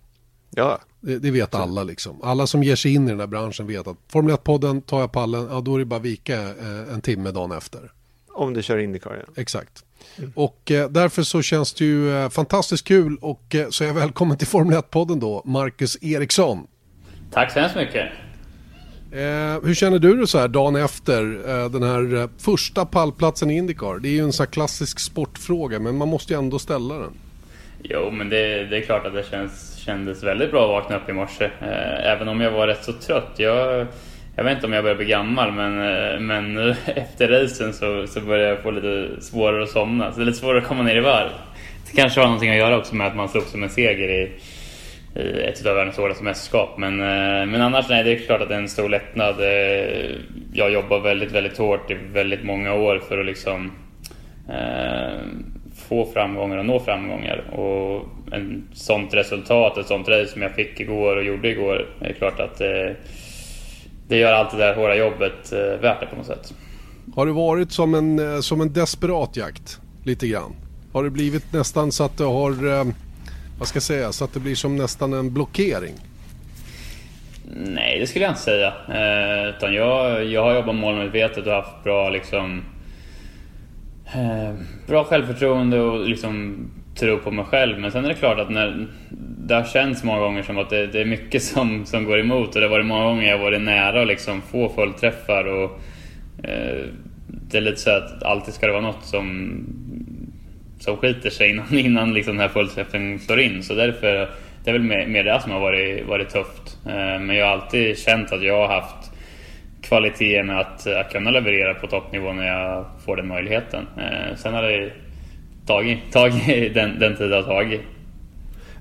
Ja. Det, det vet alla liksom. Alla som ger sig in i den här branschen vet att Formel 1-podden, tar jag pallen, ja då är det bara vika eh, en timme dagen efter. Om du kör Indycar ja. Exakt. Mm. Och eh, därför så känns det ju eh, fantastiskt kul och eh, så är jag välkommen till Formel 1-podden då, Marcus Eriksson. Tack så hemskt mycket. Eh, hur känner du dig så här dagen efter eh, den här eh, första pallplatsen i Indycar? Det är ju en sån här klassisk sportfråga men man måste ju ändå ställa den. Jo, men det, det är klart att det känns, kändes väldigt bra att vakna upp i morse. Eh, även om jag var rätt så trött. Jag, jag vet inte om jag börjar bli gammal, men, eh, men efter racen så, så börjar jag få lite svårare att somna. Så det är lite svårare att komma ner i varv. Det kanske har någonting att göra också med att man slog som en seger i, i ett av världens hårdaste mästerskap. Men, eh, men annars, nej, det är klart att det är en stor lättnad. Eh, jag jobbar väldigt, väldigt hårt i väldigt många år för att liksom få framgångar och nå framgångar. Och en sånt resultat, ett sånt race som jag fick igår och gjorde igår, är klart att det, eh, det gör allt det där hårda jobbet eh, värt det på något sätt. Har det varit som en, eh, som en desperat jakt? Lite grann? Har det blivit nästan så att det har, vad ska jag säga, så att det blir som nästan en blockering? Nej, det skulle jag inte säga. Eh, utan jag, jag har jobbat målmedvetet och haft bra liksom Eh, bra självförtroende och liksom tro på mig själv. Men sen är det klart att när, det har känts många gånger som att det, det, är mycket som, som går emot. Och det har varit många gånger jag varit nära att liksom få fullträffar. Och, eh, det är lite så att alltid ska det vara något som, som skiter sig innan, innan liksom den här fullträffen slår in. Så därför, det är väl mer, mer det som har varit, varit tufft. Eh, men jag har alltid känt att jag har haft kvaliteten att, att kunna leverera på toppnivå när jag får den möjligheten. Eh, sen har det tagit, tagit den, den tid det har tagit.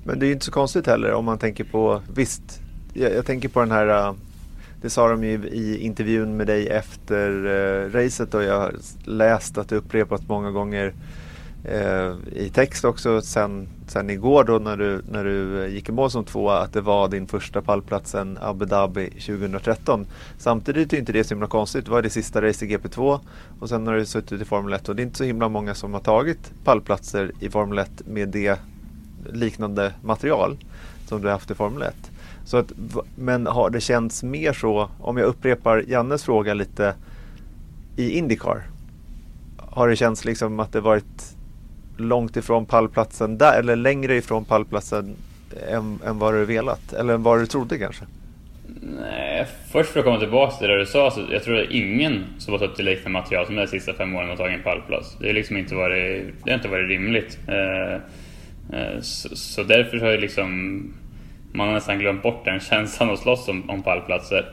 Men det är ju inte så konstigt heller om man tänker på, visst, jag, jag tänker på den här, eh, det sa de ju i intervjun med dig efter eh, racet och jag har läst att det upprepats många gånger eh, i text också sen sen igår då när du, när du gick i mål som tvåa att det var din första pallplats sen Abu Dhabi 2013. Samtidigt är inte det så himla konstigt. Det var det sista race i GP2 och sen har du suttit i Formel 1 och det är inte så himla många som har tagit pallplatser i Formel 1 med det liknande material som du har haft i Formel 1. Så att, men har det känts mer så, om jag upprepar Jannes fråga lite, i Indycar? Har det känts liksom att det varit långt ifrån pallplatsen där, eller längre ifrån pallplatsen än, än vad du velat? Eller vad du trodde kanske? Nej, först för att komma tillbaka till det du sa, så jag tror att ingen som har upp i liknande material som de sista fem åren har tagit en pallplats. Det har liksom inte varit, det har inte varit rimligt. Eh, eh, så, så därför har ju liksom, man har nästan glömt bort den känslan att slåss om, om pallplatser.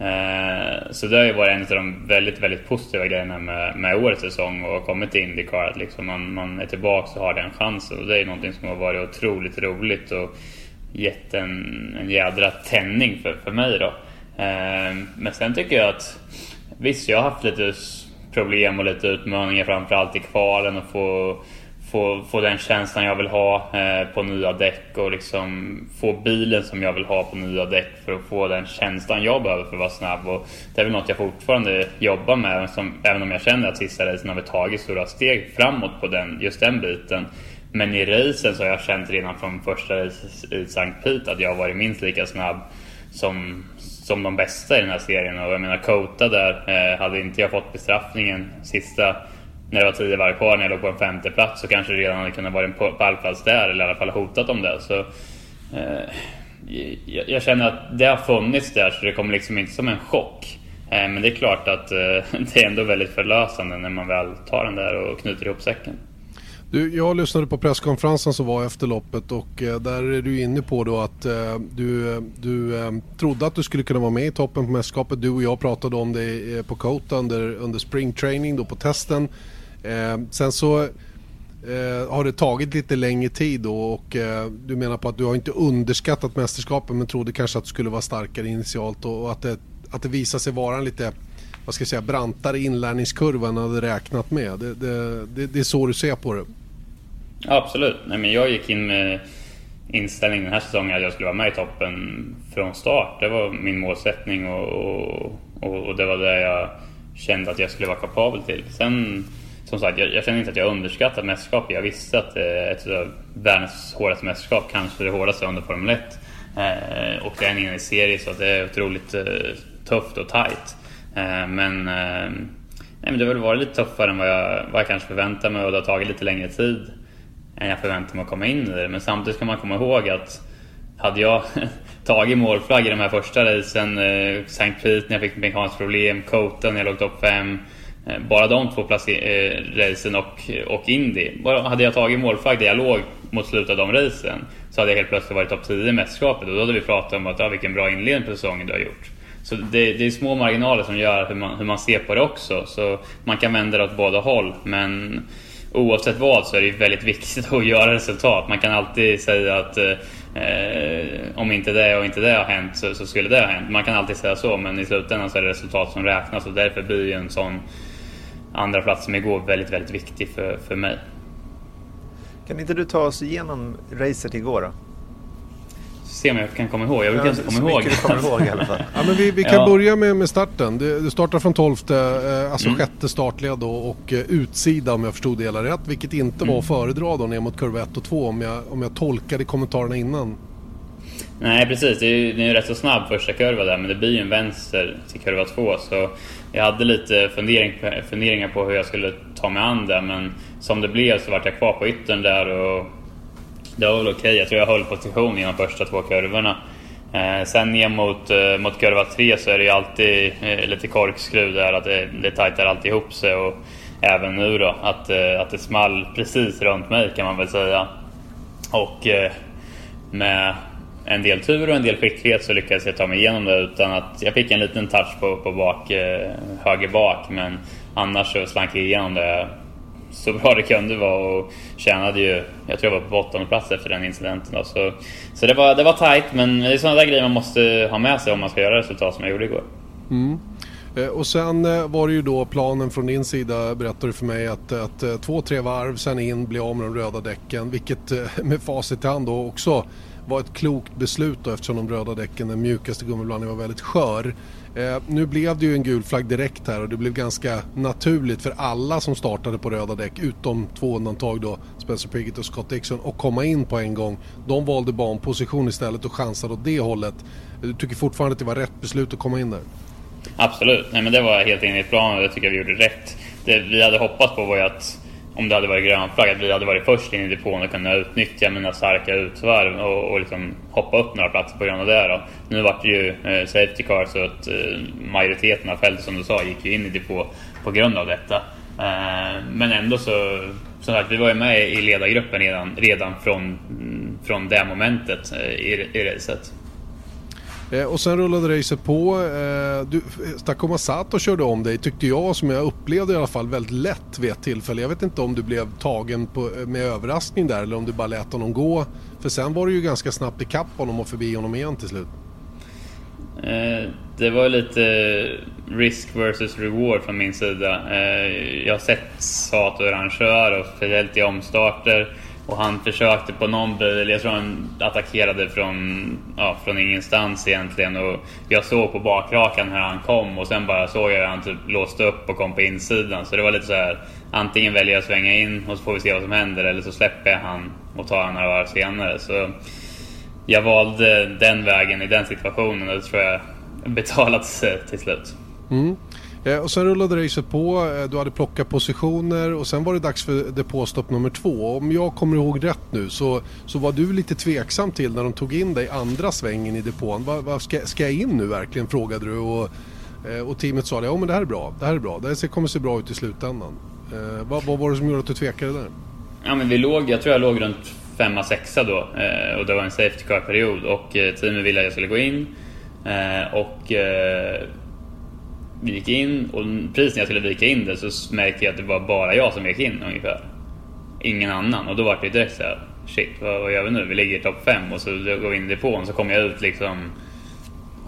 Eh, så det har ju varit en av de väldigt, väldigt positiva grejerna med, med årets säsong och kommit till Indycar. Att liksom man, man är tillbaka och har den chansen. Och det är någonting som har varit otroligt roligt och gett en, en jädra tändning för, för mig då. Eh, men sen tycker jag att visst, jag har haft lite problem och lite utmaningar framförallt i kvalen och få, få, få den känslan jag vill ha eh, på nya däck och liksom få bilen som jag vill ha på nya däck för att få den känslan jag behöver för att vara snabb. Och det är väl något jag fortfarande jobbar med, som, även om jag känner att sista racen har vi tagit stora steg framåt på den, just den biten. Men i racen så har jag känt redan från första racet i Sankt Pete att jag har varit minst lika snabb som, som de bästa i den här serien. Och jag menar, Kota där, eh, hade inte jag fått bestraffningen sista när det var tio varv kvar när jag låg på en femte plats så kanske det redan hade kunnat vara en pallplats där eller i alla fall hotat om det. Så, eh, jag, jag, känner att det har funnits där så det kommer liksom inte som en chock. Eh, men det är klart att eh, det är ändå väldigt förlösande när man väl tar den där och knyter ihop säcken. Du, jag lyssnade på presskonferensen som var efter loppet och eh, där är du inne på då att eh, du, eh, du eh, trodde att du skulle kunna vara med i toppen på mästerskapet. Du och jag pratade om det eh, på Kota under, under spring training då på testen. Eh, sen så eh, har det tagit lite längre tid då och eh, du menar på att du har inte underskattat mästerskapen men trodde kanske att du skulle vara starkare initialt och, och att, det, att det visar sig vara en lite vad ska jag säga, brantare inlärningskurva än du hade räknat med. Det, det, det, det är så du ser på det. Absolut. Nej, men jag gick in med inställningen den här säsongen att jag skulle vara med i toppen från start. Det var min målsättning och, och, och det var det jag kände att jag skulle vara kapabel till. Sen som sagt, jag, jag känner inte att jag underskattat mästerskapet. Jag visste att eh, ett av världens hårdaste mästerskap, kanske det hårdaste under Formel 1. Eh, och det är en enig serie så det är otroligt eh, tufft och tight. Eh, men, eh, nej, men det har väl varit lite tuffare än vad jag, vad jag kanske förväntade mig och det har tagit lite längre tid än jag förväntade mig att komma in i det. Men samtidigt ska man komma ihåg att hade jag tagit målflagg i de här första racen, eh, St. Pete när jag fick mekaniskt problem, Coton när jag låg topp 5 Eh, bara de två eh, racen och, och Indy. Hade jag tagit målflagg där jag låg mot slutet av de racen så hade jag helt plötsligt varit topp 10 i mästerskapet och då hade vi pratat om att ja, vilken bra inledning på säsongen du har gjort. Så det, det, är små marginaler som gör hur man, hur man ser på det också. Så man kan vända det åt båda håll. Men oavsett vad så är det väldigt viktigt att göra resultat. Man kan alltid säga att eh, eh, om inte det och inte det har hänt så, så, skulle det ha hänt. Man kan alltid säga så men i slutändan så är det resultat som räknas och därför blir ju en sån andra plats som igår väldigt, väldigt viktig för, för mig. Kan inte du ta oss igenom racet igår då? Se om jag kan komma ihåg. Jag brukar ja, inte komma ihåg. Du kommer ihåg i alla fall. ja, men vi, vi kan ja. börja med, med starten. Du, du startar från 12, eh, alltså mm. sjätte startled då, och eh, utsida om jag förstod det hela rätt. Vilket inte mm. var att föredra då ner mot kurva 1 och 2 om jag, om jag tolkade kommentarerna innan. Nej precis, det är ju, det är rätt så snabb första kurva där men det blir ju en vänster till kurva 2 så jag hade lite fundering, funderingar på hur jag skulle ta mig an det men som det blev så vart jag kvar på yttern där och det var väl okej. Okay. Jag tror jag höll position i de första två kurvorna. Eh, sen ner mot, eh, mot kurva tre så är det ju alltid eh, lite korkskruv där, att det, det tajtar alltid ihop sig och även nu då att, eh, att det small precis runt mig kan man väl säga. Och eh, med en del tur och en del skicklighet så lyckades jag ta mig igenom det utan att jag fick en liten touch på, på bak, eh, höger bak men annars så slank jag igenom det så bra det kunde vara och tjänade ju, jag tror jag var på åttonde plats efter den incidenten. Då. Så, så det, var, det var tight men det är sådana där grejer man måste ha med sig om man ska göra resultat som jag gjorde igår. Mm. Eh, och sen eh, var det ju då planen från din sida, berättade du för mig, att, att eh, två, tre varv sen in, bli av med de röda däcken. Vilket med facit i hand då också var ett klokt beslut då eftersom de röda däcken, den mjukaste gummiblandningen var väldigt skör. Eh, nu blev det ju en gul flagg direkt här och det blev ganska naturligt för alla som startade på röda däck utom två undantag då, Spencer Piggott och Scott Dixon, att komma in på en gång. De valde banposition istället och chansade åt det hållet. Du tycker fortfarande att det var rätt beslut att komma in där? Absolut, Nej, men det var helt enligt planen och det tycker jag vi gjorde rätt. Det vi hade hoppats på var ju att om det hade varit grön flagg, att vi hade varit först in i depån och kunnat utnyttja mina starka utsvarv och, och liksom hoppa upp några platser på grund av det. Då. Nu vart det ju eh, Safety Car så att eh, majoriteten av fältet som du sa gick ju in i depå på grund av detta. Eh, men ändå så, så att vi var ju med i ledargruppen redan, redan från, mm, från det momentet eh, i, i racet. Eh, och sen rullade racet på. Eh, du, eh, Takuma Sato körde om dig tyckte jag som jag upplevde i alla fall väldigt lätt vid ett tillfälle. Jag vet inte om du blev tagen på, eh, med överraskning där eller om du bara lät honom gå. För sen var du ju ganska snabbt ikapp honom och förbi honom igen till slut. Eh, det var lite risk versus reward från min sida. Eh, jag har sett Sato hur han kör och speciellt i omstarter. Och han försökte på någon bil, jag tror han attackerade från, ja, från ingenstans egentligen. Och jag såg på bakrakan hur han kom och sen bara såg jag hur han typ låste upp och kom på insidan. Så det var lite så här, antingen väljer jag att svänga in och så får vi se vad som händer eller så släpper jag han och tar han några varv senare. Så jag valde den vägen i den situationen och det tror jag betalat sig till slut. Mm. Eh, och sen rullade racet på, eh, du hade plockat positioner och sen var det dags för depåstopp nummer två. Om jag kommer ihåg rätt nu så, så var du lite tveksam till när de tog in dig andra svängen i depån. Va, va, ska, ska jag in nu verkligen frågade du och, eh, och teamet sa ja men det här är bra, det här är bra, det här kommer se bra ut i slutändan. Vad, vad var det som gjorde att du tvekade där? Ja men vi låg, jag tror jag låg runt femma, sexa då och det var en Safety Car-period och teamet ville att jag skulle gå in. Och gick in och precis när jag skulle vika in det så märkte jag att det var bara jag som gick in ungefär. Ingen annan. Och då var det direkt såhär, shit vad, vad gör vi nu? Vi ligger i topp 5 och så går vi in i depån så kommer jag ut liksom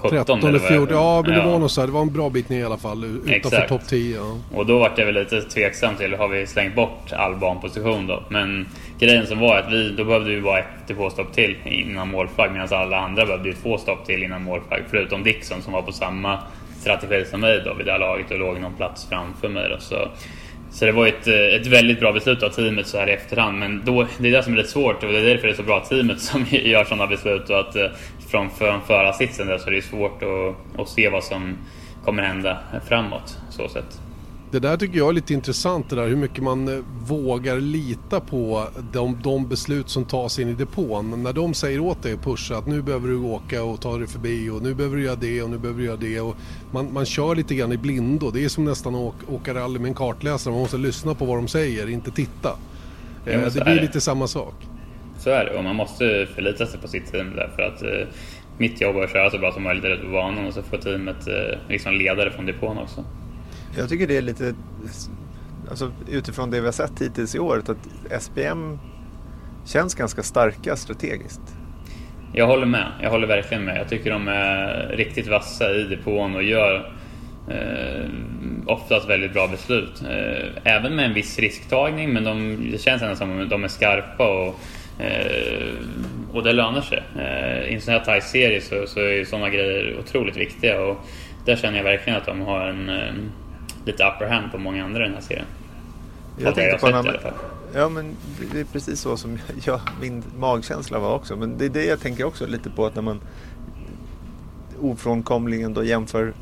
17 13 eller 14, ja men det var nog så här, det var en bra bit ner i alla fall utanför topp 10. Ja. Och då var jag väl lite tveksam till, har vi slängt bort all banposition då? Men grejen som var att vi, då behövde vi bara ett depåstopp till innan målflagg medan alla andra behövde ju två stopp till innan målflagg. Förutom Dixon som var på samma strategi som mig då vid det här laget och låg någon plats framför mig. Då, så, så det var ett, eh, ett väldigt bra beslut av teamet så här i efterhand. Men då, det är det som är lite svårt och det är därför det är så bra teamet som gör sådana beslut. Och att eh, från, från förarsitsen där så är det svårt att, att se vad som kommer hända framåt. Så sätt. Det där tycker jag är lite intressant det där hur mycket man eh, vågar lita på de, de beslut som tas in i depån. När de säger åt dig att pusha att nu behöver du åka och ta dig förbi och nu behöver du göra det och nu behöver du göra det. Och man, man kör lite grann i blindo. Det är som nästan att åka, åka rally med en kartläsare. Man måste lyssna på vad de säger, inte titta. Ja, eh, det blir det. lite samma sak. Så är det och man måste förlita sig på sitt team därför att eh, mitt jobb är att köra så bra som möjligt ute på banan och så får teamet eh, liksom leda det från depån också. Jag tycker det är lite, alltså, utifrån det vi har sett hittills i året, att SPM känns ganska starka strategiskt. Jag håller med. Jag håller verkligen med. Jag tycker de är riktigt vassa i depån och gör eh, oftast väldigt bra beslut. Eh, även med en viss risktagning, men de, det känns ändå som att de är skarpa och, eh, och det lönar sig. Eh, I en sån här tight serie så, så är sådana grejer otroligt viktiga och där känner jag verkligen att de har en eh, lite upper hand på många andra i den här serien. Jag tänkte på en annan... Ja, men det är precis så som jag, min magkänsla var också. Men det är det jag tänker också lite på att när man ofrånkomligen då jämför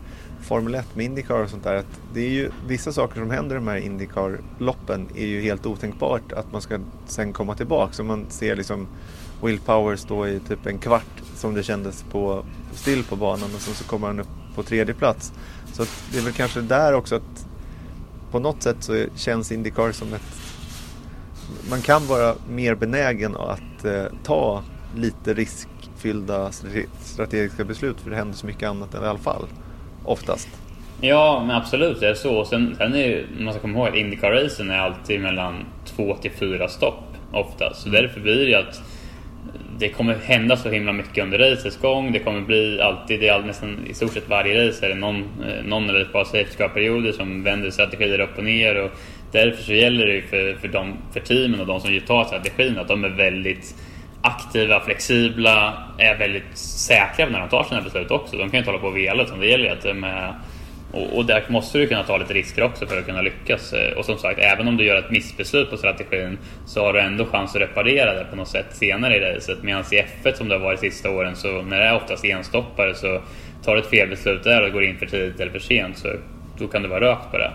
Formel 1 med Indycar och sånt där. Att det är ju vissa saker som händer i de här Indycar-loppen är ju helt otänkbart att man ska sen komma tillbaka. Så man ser liksom Will Power stå i typ en kvart som det kändes på still på banan och sen så kommer han upp på tredje plats. Så det är väl kanske där också att på något sätt så känns Indycar som ett... Man kan vara mer benägen att eh, ta lite riskfyllda strategiska beslut för det händer så mycket annat i alla fall. Oftast. Ja, men absolut det är så. Sen, sen är man ska komma ihåg att Indycar-racen är alltid mellan två till fyra stopp oftast. Så därför blir det att det kommer hända så himla mycket under racets gång. Det kommer bli alltid, det är nästan i stort sett varje race är det någon, eh, någon eller ett par safety som vänder strategier upp och ner. Och därför så gäller det för, för, de, för teamen och de som tar strategin att de är väldigt aktiva, flexibla, är väldigt säkra när de tar sina beslut också. De kan ju inte hålla på och vela utan det gäller att de är och, och där måste du kunna ta lite risker också för att kunna lyckas. Eh, och som sagt, även om du gör ett missbeslut på strategin så har du ändå chans att reparera det på något sätt senare i racet. Medan i F1 som det har varit de sista åren, så när det är oftast enstoppare så tar du ett felbeslut där och går in för tidigt eller för sent så då kan det vara rökt på det.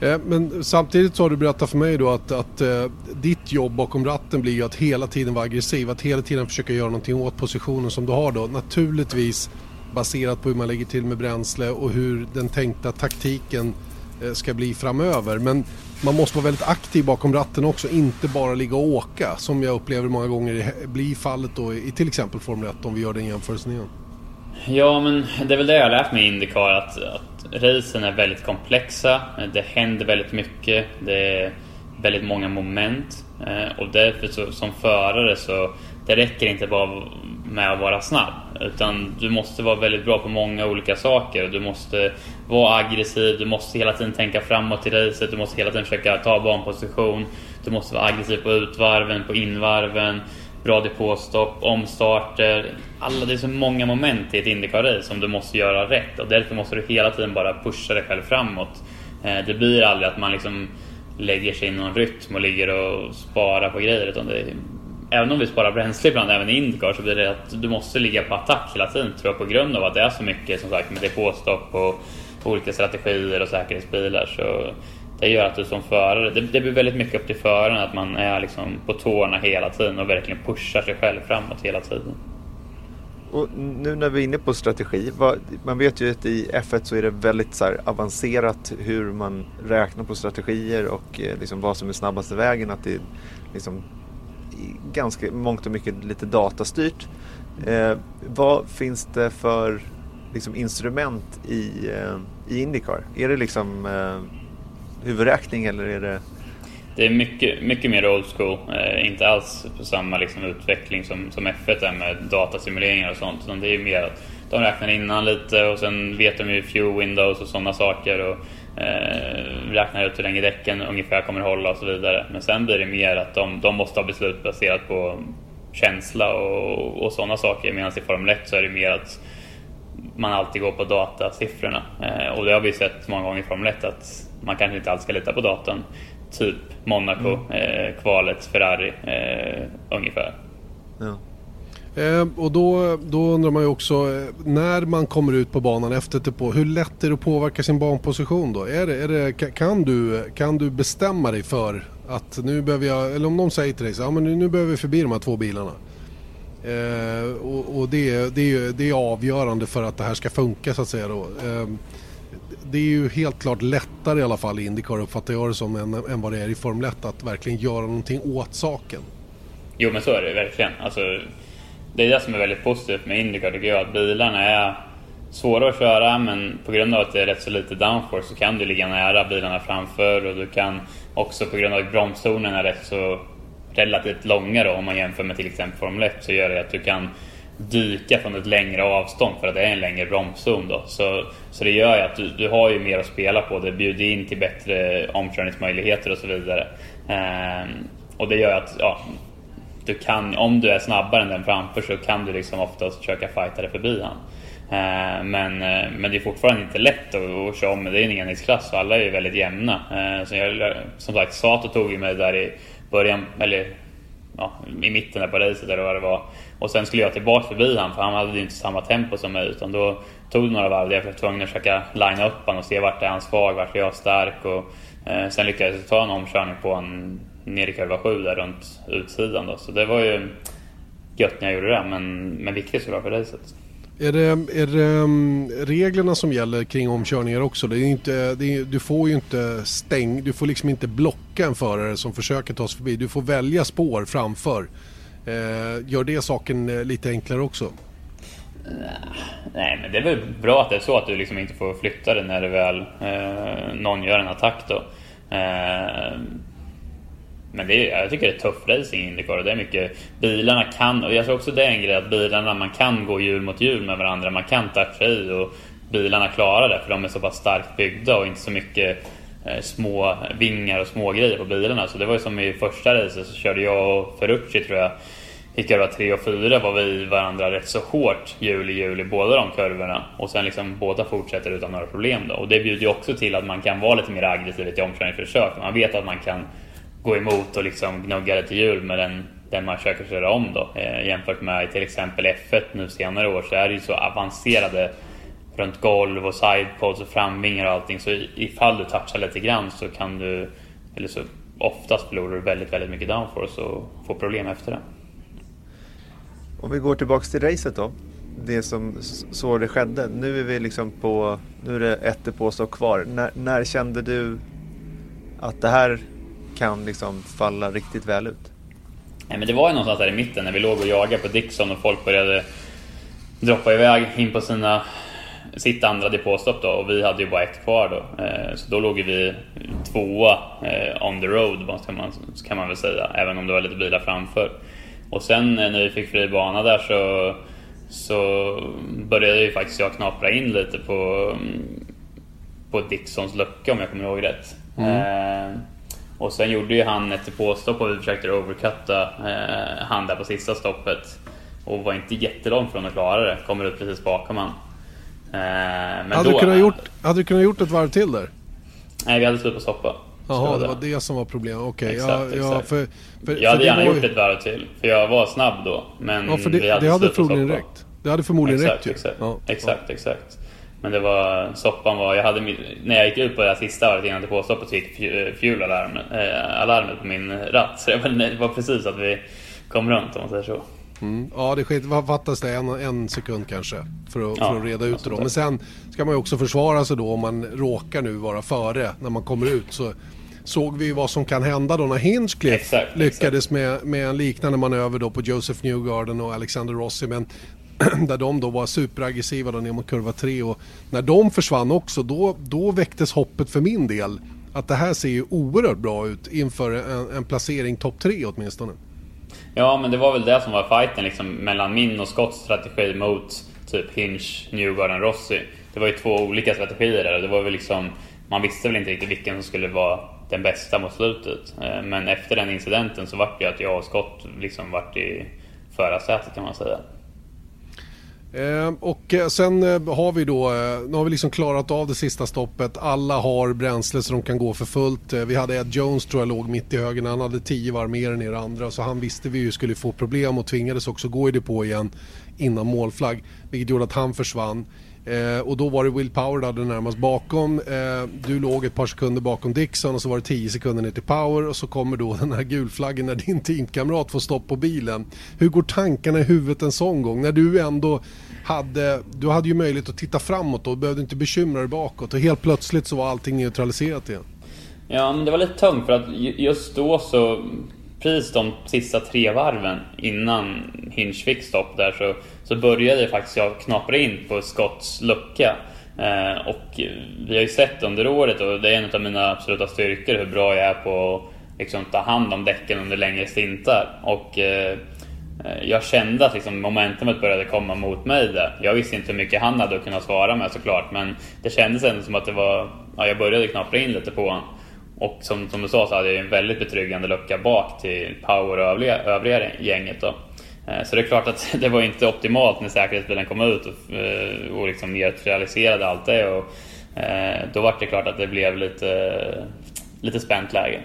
Ja, men samtidigt så har du berättat för mig då att, att uh, ditt jobb bakom ratten blir ju att hela tiden vara aggressiv, att hela tiden försöka göra någonting åt positionen som du har då. Naturligtvis baserat på hur man lägger till med bränsle och hur den tänkta taktiken eh, ska bli framöver. Men man måste vara väldigt aktiv bakom ratten också, inte bara ligga och åka som jag upplever många gånger blir fallet då i till exempel Formel 1 om vi gör den jämförelsen igen. Ja, men det är väl det jag har lärt mig i Indycar att, att racen är väldigt komplexa. Det händer väldigt mycket. Det är väldigt många moment eh, och därför så, som förare så det räcker inte bara med att vara snabb. Utan du måste vara väldigt bra på många olika saker. Du måste vara aggressiv, du måste hela tiden tänka framåt i racet, du måste hela tiden försöka ta banposition. Du måste vara aggressiv på utvarven, på invarven, bra depåstopp, omstarter. Alla, det är så många moment i ett Indycar-race som du måste göra rätt och därför måste du hela tiden bara pusha dig själv framåt. Eh, det blir aldrig att man liksom lägger sig i någon rytm och ligger och sparar på grejer. Utan det, även om vi sparar bränsle ibland, även i Indycar, så blir det att du måste ligga på attack hela tiden tror jag på grund av att det är så mycket som sagt med depåstopp och olika strategier och säkerhetsbilar. Så det gör att du som förare, det, det blir väldigt mycket upp till föraren att man är liksom på tårna hela tiden och verkligen pushar sig själv framåt hela tiden. Och nu när vi är inne på strategi, vad, man vet ju att i F1 så är det väldigt så avancerat hur man räknar på strategier och eh, liksom vad som är snabbaste vägen. Att det är liksom ganska mångt och mycket lite datastyrt. Eh, vad finns det för liksom, instrument i, eh, i Indycar? Är det liksom eh, huvudräkning eller är det det är mycket, mycket mer old school. Eh, inte alls på samma liksom, utveckling som, som F1 är med datasimuleringar och sånt. Utan det är mer att de räknar innan lite och sen vet de ju few windows och sådana saker. Och, eh, räknar ut hur länge däcken ungefär kommer hålla och så vidare. Men sen blir det mer att de, de måste ha beslut baserat på känsla och, och sådana saker. Medan i Formel 1 så är det mer att man alltid går på datasiffrorna. Eh, och det har vi sett många gånger i Formel 1 att man kanske inte alls ska lita på datorn typ Monaco, mm. eh, kvalet Ferrari eh, ungefär. Ja. Eh, och då, då undrar man ju också eh, när man kommer ut på banan efter typ på hur lätt är det att påverka sin banposition då? Är det, är det, kan, du, kan du bestämma dig för att nu behöver jag, eller om någon säger till dig så ja men nu, nu behöver vi förbi de här två bilarna. Eh, och, och det, det, är, det är avgörande för att det här ska funka så att säga då. Eh, det är ju helt klart lättare i alla fall i Indycar uppfattar jag det som än, än vad det är i Formel 1 att verkligen göra någonting åt saken. Jo men så är det verkligen. Alltså, det är det som är väldigt positivt med Indycar tycker jag. Att bilarna är svåra att köra men på grund av att det är rätt så lite downforce så kan du ligga nära bilarna framför och du kan också på grund av att bromszonen är rätt så relativt långa då om man jämför med till exempel Formel 1 så gör det att du kan dyka från ett längre avstånd för att det är en längre bromszon. Då. Så, så det gör ju att du, du har ju mer att spela på. Det bjuder in till bättre omkörningsmöjligheter och så vidare. Ehm, och det gör att ja, du kan, om du är snabbare än den framför så kan du liksom oftast försöka fighta dig förbi han. Eh, men, eh, men det är fortfarande inte lätt att, att köra om. Det är en enhetsklass och alla är ju väldigt jämna. Eh, så jag, som sagt, Sato tog ju mig där i början, eller ja, i mitten där på racet eller vad det var. Och sen skulle jag tillbaka förbi han för han hade ju inte samma tempo som mig utan då tog det några varv där jag var tvungen att försöka linea upp honom och se vart är han svag, vart är jag stark och eh, sen lyckades jag ta en omkörning på en nere i kurva 7 där runt utsidan då. Så det var ju gött när jag gjorde det men, men viktigt såklart för racet. Är det, är det um, reglerna som gäller kring omkörningar också? Det är inte, det är, du får ju inte stäng, du får liksom inte blocka en förare som försöker ta sig förbi. Du får välja spår framför. Eh, gör det saken eh, lite enklare också? Nej, men det är väl bra att det är så att du liksom inte får flytta dig när det väl eh, någon gör en attack då. Eh, men det är, jag tycker det är tuff racing i Indycar. Det är mycket, bilarna kan, och jag tror också det är en grej att bilarna, man kan gå hjul mot hjul med varandra. Man kan toucha i och bilarna klarar det för de är så pass starkt byggda och inte så mycket eh, små vingar och små grejer på bilarna. Så det var ju som i första racet så körde jag och Ferrucci tror jag i kurva 3 och 4 var vi varandra rätt så hårt hjul i hjul i båda de kurvorna. Och sen liksom båda fortsätter utan några problem då. Och det bjuder ju också till att man kan vara lite mer aggressiv i omkörningsförsök. Man vet att man kan gå emot och liksom gnugga lite hjul med den, den man försöker köra om då. Eh, jämfört med till exempel F1 nu senare år så är det ju så avancerade runt golv och sidepods och framvingar och allting. Så ifall du touchar lite grann så kan du, eller så oftast förlorar du väldigt, väldigt mycket downforce och får problem efter det. Om vi går tillbaks till racet då. Det som så det skedde. Nu är vi liksom på, nu är det ett depåstopp kvar. När, när kände du att det här kan liksom falla riktigt väl ut? Nej, men det var ju någonstans där i mitten när vi låg och jagade på Dixon och folk började droppa iväg in på sina, sitt andra depåstopp då och vi hade ju bara ett kvar då. Eh, så då låg vi tvåa eh, on the road kan man, kan man väl säga, även om det var lite bilar framför. Och sen när vi fick fri bana där så, så började ju faktiskt jag knapra in lite på, på Dixons lucka om jag kommer ihåg rätt. Mm. Eh, och sen gjorde ju han ett påstopp och vi försökte overcutta eh, han där på sista stoppet. Och var inte jättelångt från att klara det. Kommer ut precis bakom han. Eh, men hade, då, du kunnat gjort, hade du kunnat gjort ett varv till där? Nej, vi hade slut på stoppa. Jaha, det var det som var problemet. Okej. Okay. Ja, ja, för, för, jag hade gärna gjort ett varv till. För jag var snabb då. Men ja, för det, vi hade det hade förmodligen räckt. Det hade förmodligen exakt, räckt exakt, ja. exakt, exakt. Men det var, soppan var, jag hade, när jag gick ut på det sista varvet innan det påstoppet så gick fuelalarmet äh, alarmet på min ratt. Så det var, det var precis att vi kom runt om man säger så. Mm. Ja, det skit, fattas det en, en sekund kanske för att, ja, för att reda ut det då. Men sen ska man ju också försvara sig då om man råkar nu vara före när man kommer ut. Så såg vi ju vad som kan hända då när Hinchcliffe exakt, lyckades exakt. Med, med en liknande manöver då på Joseph Newgarden och Alexander Rossi. Men där de då var superaggressiva då ner mot kurva 3 och när de försvann också då, då väcktes hoppet för min del att det här ser ju oerhört bra ut inför en, en placering topp 3 åtminstone. Ja, men det var väl det som var fighten liksom, mellan min och Scotts strategi mot typ Hinch, Newgarden, Rossi. Det var ju två olika strategier där och det var väl liksom, man visste väl inte riktigt vilken som skulle vara den bästa mot slutet. Eh, men efter den incidenten så vart det ju att jag och Scott liksom vart i förarsätet kan man säga. Ehm, och eh, sen eh, har vi då, eh, nu har vi liksom klarat av det sista stoppet. Alla har bränsle så de kan gå för fullt. Vi hade Ed Jones tror jag låg mitt i högen. Han hade 10 varv mer än er andra så han visste vi ju skulle få problem och tvingades också gå i depå igen innan målflagg. Vilket gjorde att han försvann. Eh, och då var det Will Power där närmast bakom. Eh, du låg ett par sekunder bakom Dixon och så var det 10 sekunder ner till Power och så kommer då den här gulflaggen när din teamkamrat får stopp på bilen. Hur går tankarna i huvudet en sån gång? När du ändå hade, du hade ju möjlighet att titta framåt och behövde inte bekymra dig bakåt och helt plötsligt så var allting neutraliserat igen. Ja, men det var lite tungt för att just då så precis de sista tre varven innan Hinch fick stopp där så, så började faktiskt jag knapra in på Scotts lucka. Eh, och vi har ju sett under året och det är en av mina absoluta styrkor hur bra jag är på att liksom, ta hand om däcken under längre stintar. Och eh, jag kände att liksom, momentumet började komma mot mig där. Jag visste inte hur mycket han hade att kunna svara med såklart men det kändes ändå som att det var, ja, jag började knapra in lite på honom. Och som, som du sa så hade jag en väldigt betryggande lucka bak till Power och övriga, övriga gänget. Då. Eh, så det är klart att det var inte optimalt när säkerhetsbilen kom ut och, eh, och liksom neutraliserade allt det. Och, eh, då var det klart att det blev lite, lite spänt läge.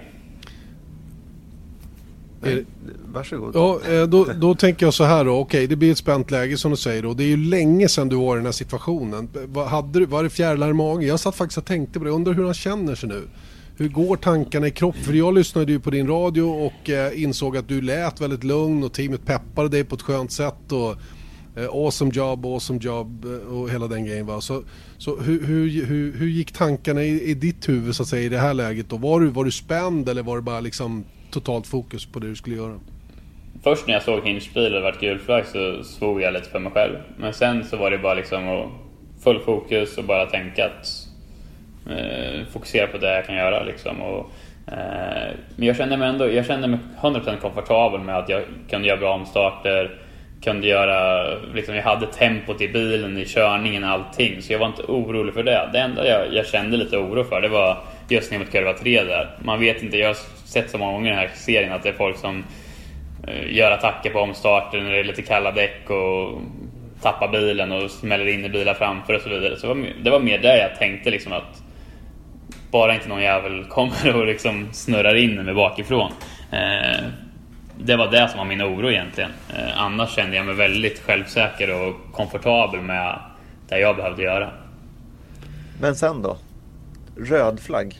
Varsågod. Ja, då, då tänker jag så här då. Okej, det blir ett spänt läge som du säger då. Det är ju länge sedan du var i den här situationen. hade du, var det fjärilar i magen? Jag satt faktiskt och tänkte på det. Undrar hur han känner sig nu. Hur går tankarna i kroppen? För jag lyssnade ju på din radio och eh, insåg att du lät väldigt lugn och teamet peppade dig på ett skönt sätt. Och, eh, awesome job, awesome job eh, och hela den grejen. Va? Så, så hur, hur, hur, hur gick tankarna i, i, ditt huvud så att säga i det här läget? Då? Var, du, var du spänd eller var det bara liksom totalt fokus på det du skulle göra? Först när jag såg Hinchbil och vart gulflagg så svor jag lite för mig själv. Men sen så var det bara liksom full fokus och bara tänka att eh, fokusera på det jag kan göra. Liksom. Och, eh, men jag kände mig ändå jag kände mig 100% komfortabel med att jag kunde göra bra omstarter. Kunde göra, liksom, jag hade tempot i bilen, i körningen, allting. Så jag var inte orolig för det. Det enda jag, jag kände lite oro för det var just ner mot kurva 3 där. Man vet inte, jag har sett så många gånger i den här serien att det är folk som eh, gör attacker på omstarter när det är lite kalla däck och tappar bilen och smäller in i bilar framför och så vidare. Så det var, det var mer där jag tänkte liksom att bara inte någon jävel kommer och liksom snurrar in mig bakifrån. Eh, det var det som var min oro egentligen. Eh, annars kände jag mig väldigt självsäker och komfortabel med det jag behövde göra. Men sen då? Röd flagg?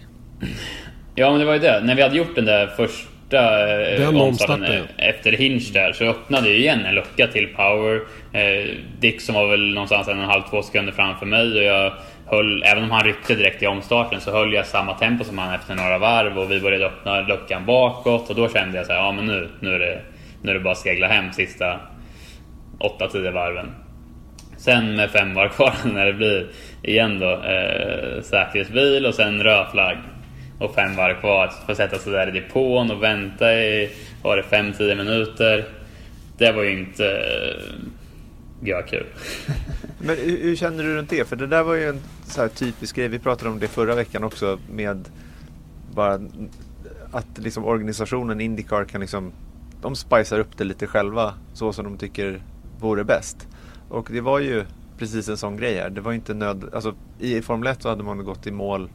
Ja, men det var ju det. När vi hade gjort den där första eh, omstarten efter Hinch där så öppnade jag igen en lucka till Power. Dick som var väl någonstans en och en halv, två sekunder framför mig och jag höll, även om han ryckte direkt i omstarten så höll jag samma tempo som han efter några varv och vi började öppna luckan bakåt och då kände jag så här, ja men nu, nu, är, det, nu är det bara att segla hem sista 8-10 varven. Sen med fem varv kvar när det blir igen då eh, säkerhetsbil och sen röd flagg. Och fem varv kvar, får sätta sig där i depån och vänta i, var det 5-10 minuter. det var ju inte eh, uh, görkul. Men hur, hur, känner du runt det? För det där var ju en så här typisk grej. Vi pratade om det förra veckan också med bara att liksom organisationen Indycar kan liksom de spicar upp det lite själva så som de tycker vore bäst. Och det var ju precis en sån grej här. Det var inte nöd... Alltså, I Formel 1 så hade man gått i mål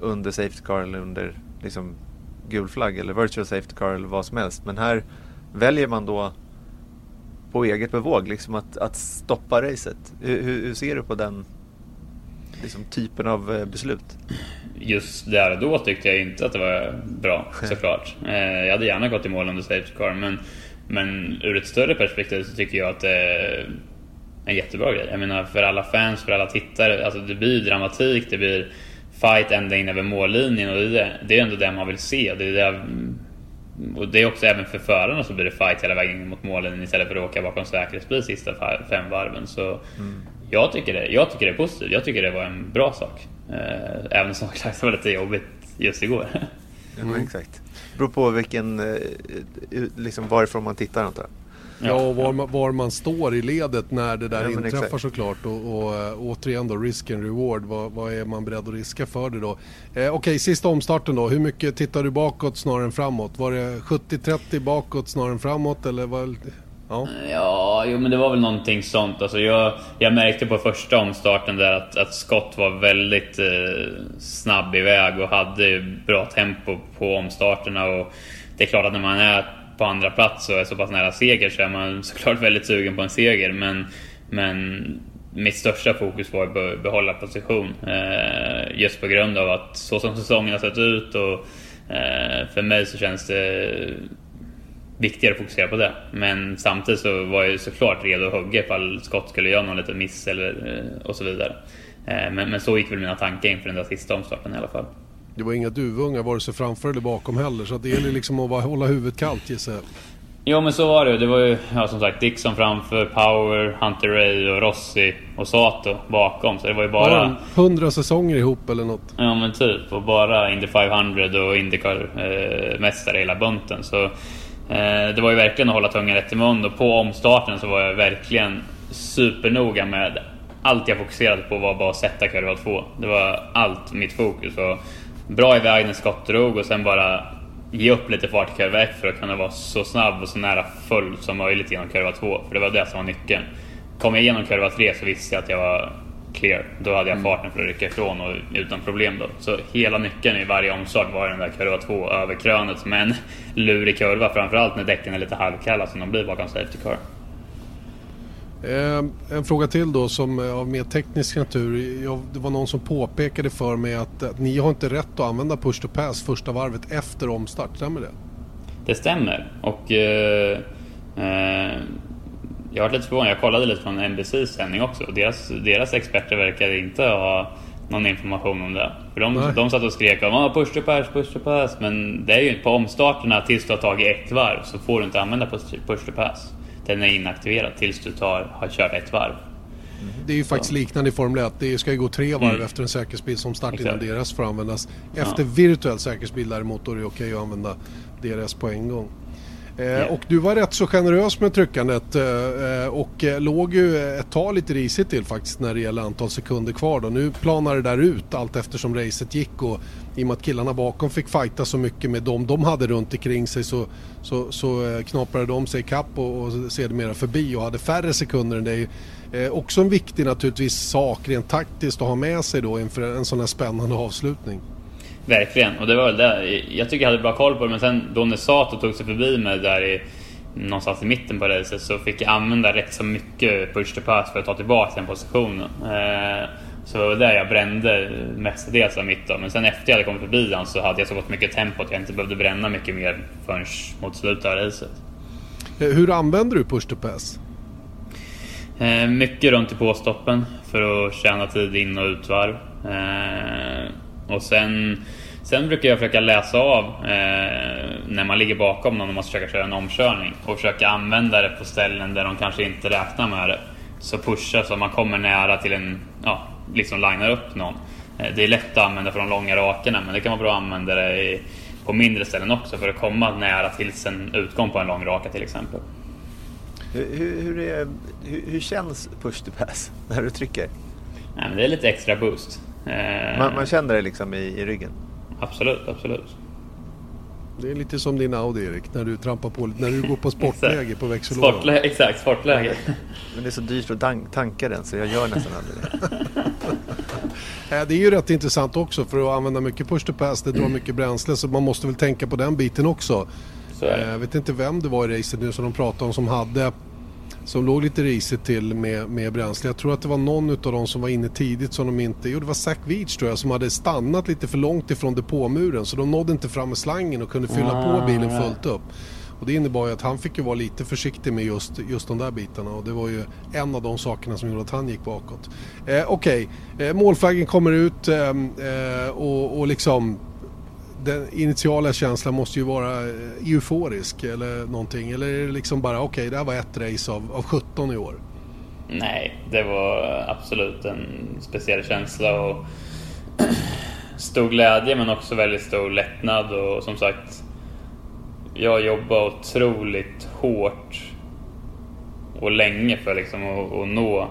under Safety Car eller under liksom, gul flagg eller Virtual Safety Car eller vad som helst. Men här väljer man då på eget bevåg liksom att, att stoppa racet. Hur, hur, hur ser du på den liksom, typen av eh, beslut? Just där och då tyckte jag inte att det var bra såklart. Eh, jag hade gärna gått i mål under Safety Car men, men ur ett större perspektiv så tycker jag att det är en jättebra grej. Jag menar för alla fans, för alla tittare. Alltså det blir dramatik, det blir fight ända in över mållinjen och det är, det är ändå det man vill se. Det är det, och det är också även för förarna så blir det fight hela vägen mot mållinjen istället för att åka bakom säkerhetsbil sista fem varven. Så mm. Jag, tycker det, jag tycker det är positivt. Jag tycker det var en bra sak. Eh, även som sagt var lite jobbigt just igår. Mm. Ja, exakt. Beror på vilken, eh, liksom varifrån man tittar antar jag. Ja, och var man, var man står i ledet när det där ja, inträffar exakt. såklart. Och, och, och eh, återigen då, risk and reward. Vad, vad, är man beredd att riska för det då? Eh, Okej, okay, sista omstarten då. Hur mycket tittar du bakåt snarare än framåt? Var det 70-30 bakåt snarare än framåt? Eller var, ja, ja jo, men det var väl någonting sånt. Alltså jag, jag märkte på första omstarten där att, att Scott var väldigt eh, snabb iväg och hade bra tempo på omstarterna. Och det är klart att när man är på andra plats och är så pass nära seger så är man såklart väldigt sugen på en seger. Men, men mitt största fokus var att behålla position. Eh, just på grund av att så som säsongen har sett ut och eh, för mig så känns det viktigare att fokusera på det. Men samtidigt så var jag såklart redo att hugga ifall Scott skulle göra någon liten miss eller, eh, och så vidare. Eh, men, men så gick väl mina tankar inför den där sista omstarten i alla fall. Det var inga duvungar vare sig framför eller bakom heller. Så det gäller liksom att hålla huvudet kallt gissar jag. Jo men så var det Det var ju ja, som sagt Dixon framför, Power, Hunter Ray och Rossi och Sato bakom. Så det var ju bara... Hundra säsonger ihop eller något. Ja men typ. Och bara Indy 500 och Indycar-mästare eh, hela bunten. Så Eh, det var ju verkligen att hålla tungan rätt i mun. Och på omstarten så var jag verkligen supernoga med allt jag fokuserade på var bara att sätta kurva 2. Det var allt mitt fokus. Och bra iväg när Scott drog och sen bara ge upp lite fart i kurva 1 för att kunna vara så snabb och så nära full som möjligt genom kurva 2. För det var det som var nyckeln. Kom jag igenom kurva 3 så visste jag att jag var clear. Då hade jag mm. farten för att rycka ifrån och utan problem då. Så hela nyckeln i varje omstart var den där kurva 2 över krönet som en lurig kurva. Framförallt när däcken är lite halvkalla som de blir bakom Safety Car. Eh, en fråga till då som är av mer teknisk natur. Jag, det var någon som påpekade för mig att, att, ni har inte rätt att använda push to pass första varvet efter omstart, stämmer det? Det stämmer och eh, eh, jag var lite förvånad. Jag kollade lite från NBCs sändning också och deras, deras experter verkade inte ha någon information om det. För de, de satt och skrek om ah, push to pass, push to pass. Men det är ju på omstarterna tills du har tagit ett varv så får du inte använda push to pass den är inaktiverad tills du tar, har kört ett varv. Det är ju faktiskt liknande i Formel 1. Det ska ju gå tre varv mm. efter en säkerhetsbil som start innan DRS får användas. Efter ja. virtuell säkerhetsbil däremot då är det okej att använda DRS på en gång. Yeah. Och du var rätt så generös med tryckandet eh, eh, och eh, låg ju ett tag lite risigt till faktiskt när det gäller antal sekunder kvar. Då. Nu planar det där ut allt eftersom racet gick och i och med att killarna bakom fick fighta så mycket med dem de hade runt omkring sig så, så, så knaprade de sig kapp och, och sedermera förbi och hade färre sekunder än dig. Eh, också en viktig naturligtvis sak rent taktiskt att ha med sig då inför en sån här spännande avslutning. Verkligen, och det var väl det. Jag tycker jag hade bra koll på det, men sen då när Sato tog sig förbi mig där i någonstans i mitten på racet så fick jag använda rätt så mycket push to pass för att ta tillbaka den positionen. Eh, så det var där jag brände mestadels av mitt då. Men sen efter jag hade kommit förbi den så hade jag så gott mycket tempo att jag inte behövde bränna mycket mer förrän mot slutet av racet. Eh, hur använder du push to pass? Eh, mycket runt i påstoppen för att tjäna tid in och utvarv. Och sen, sen brukar jag försöka läsa av eh, när man ligger bakom någon och måste försöka köra en omkörning och försöka använda det på ställen där de kanske inte räknar med det. Så pusha så man kommer nära till en, ja, liksom linar upp någon. Eh, det är lätt att använda för de långa rakerna men det kan vara bra att använda det i, på mindre ställen också för att komma nära till en utgång på en lång raka till exempel. Hur, hur, är, hur, hur, känns push to pass när du trycker? Nej, men det är lite extra boost. Eh, man, man känner det liksom i, i ryggen? Absolut, absolut. Det är lite som din Audi Erik, när du trampar på när du går på sportläge på växellådan. Sportlä exakt, sportläge. Men det är så dyrt att tanka den så jag gör nästan aldrig det. Det är ju rätt intressant också för att använda mycket push to pass, det drar mycket bränsle så man måste väl tänka på den biten också. Eh, jag vet inte vem det var i racet nu som de pratade om som hade som låg lite risigt till med, med bränsle. Jag tror att det var någon av dem som var inne tidigt som de inte... Jo, det var Zach Veach tror jag som hade stannat lite för långt ifrån depåmuren så de nådde inte fram med slangen och kunde fylla ah, på bilen fullt upp. Och det innebar ju att han fick ju vara lite försiktig med just, just de där bitarna och det var ju en av de sakerna som gjorde att han gick bakåt. Eh, Okej, okay. eh, målflaggen kommer ut eh, eh och, och liksom den initiala känslan måste ju vara eh, euforisk eller någonting. Eller är det liksom bara okej, okay, det här var ett race av, av 17 i år? Nej, det var absolut en speciell känsla och stor glädje men också väldigt stor lättnad och som sagt jag jobbar otroligt hårt och länge för liksom att, att nå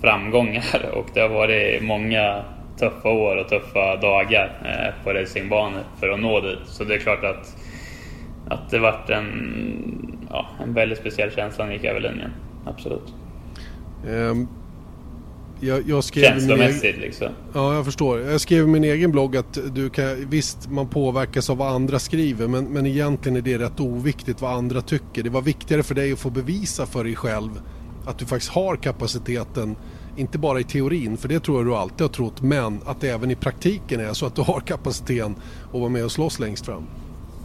framgångar och det har varit många tuffa år och tuffa dagar eh, på racingbanor för att nå dit. Så det är klart att, att det vart en, ja, en väldigt speciell känsla när jag gick över linjen. Absolut. Um, jag, jag skrev Känslomässigt egen... liksom. Ja, jag förstår. Jag skrev i min egen blogg att du kan, visst, man påverkas av vad andra skriver men, men egentligen är det rätt oviktigt vad andra tycker. Det var viktigare för dig att få bevisa för dig själv att du faktiskt har kapaciteten inte bara i teorin, för det tror jag du alltid har trott, men att det även i praktiken är så att du har kapaciteten att vara med och slåss längst fram.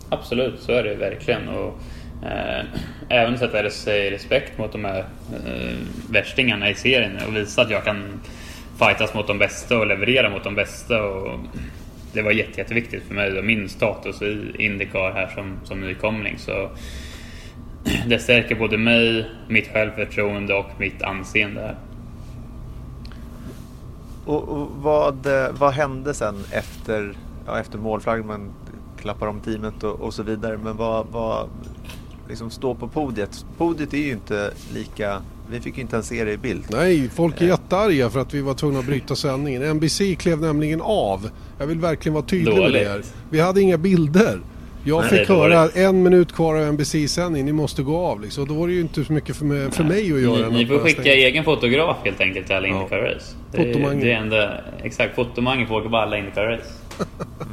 Absolut, så är det verkligen. Och, eh, även sätta sig respekt mot de här eh, värstingarna i serien och visa att jag kan fightas mot de bästa och leverera mot de bästa. Och det var jätte, jätteviktigt för mig och min status i Indycar här som, som nykomling. Så det stärker både mig, mitt självförtroende och mitt anseende. Och, och vad, vad hände sen efter, ja, efter målflagg? Man klappar om teamet och, och så vidare. Men vad, vad liksom stå på podiet? Podiet är ju inte lika vi fick inte ens se det i bild. Nej, folk är jättearga för att vi var tvungna att bryta sändningen. NBC klev nämligen av. Jag vill verkligen vara tydlig Dåligt. med det här. Vi hade inga bilder. Jag Nej, fick höra en minut kvar av NBC-sändning, ni måste gå av liksom. Då var det ju inte så mycket för mig, för mig att göra. Ni, ni får skicka stänga. egen fotograf helt enkelt till alla ja. Indycar Race. Det, det är enda, exakt, fotomangen får åka på alla Indycar Race.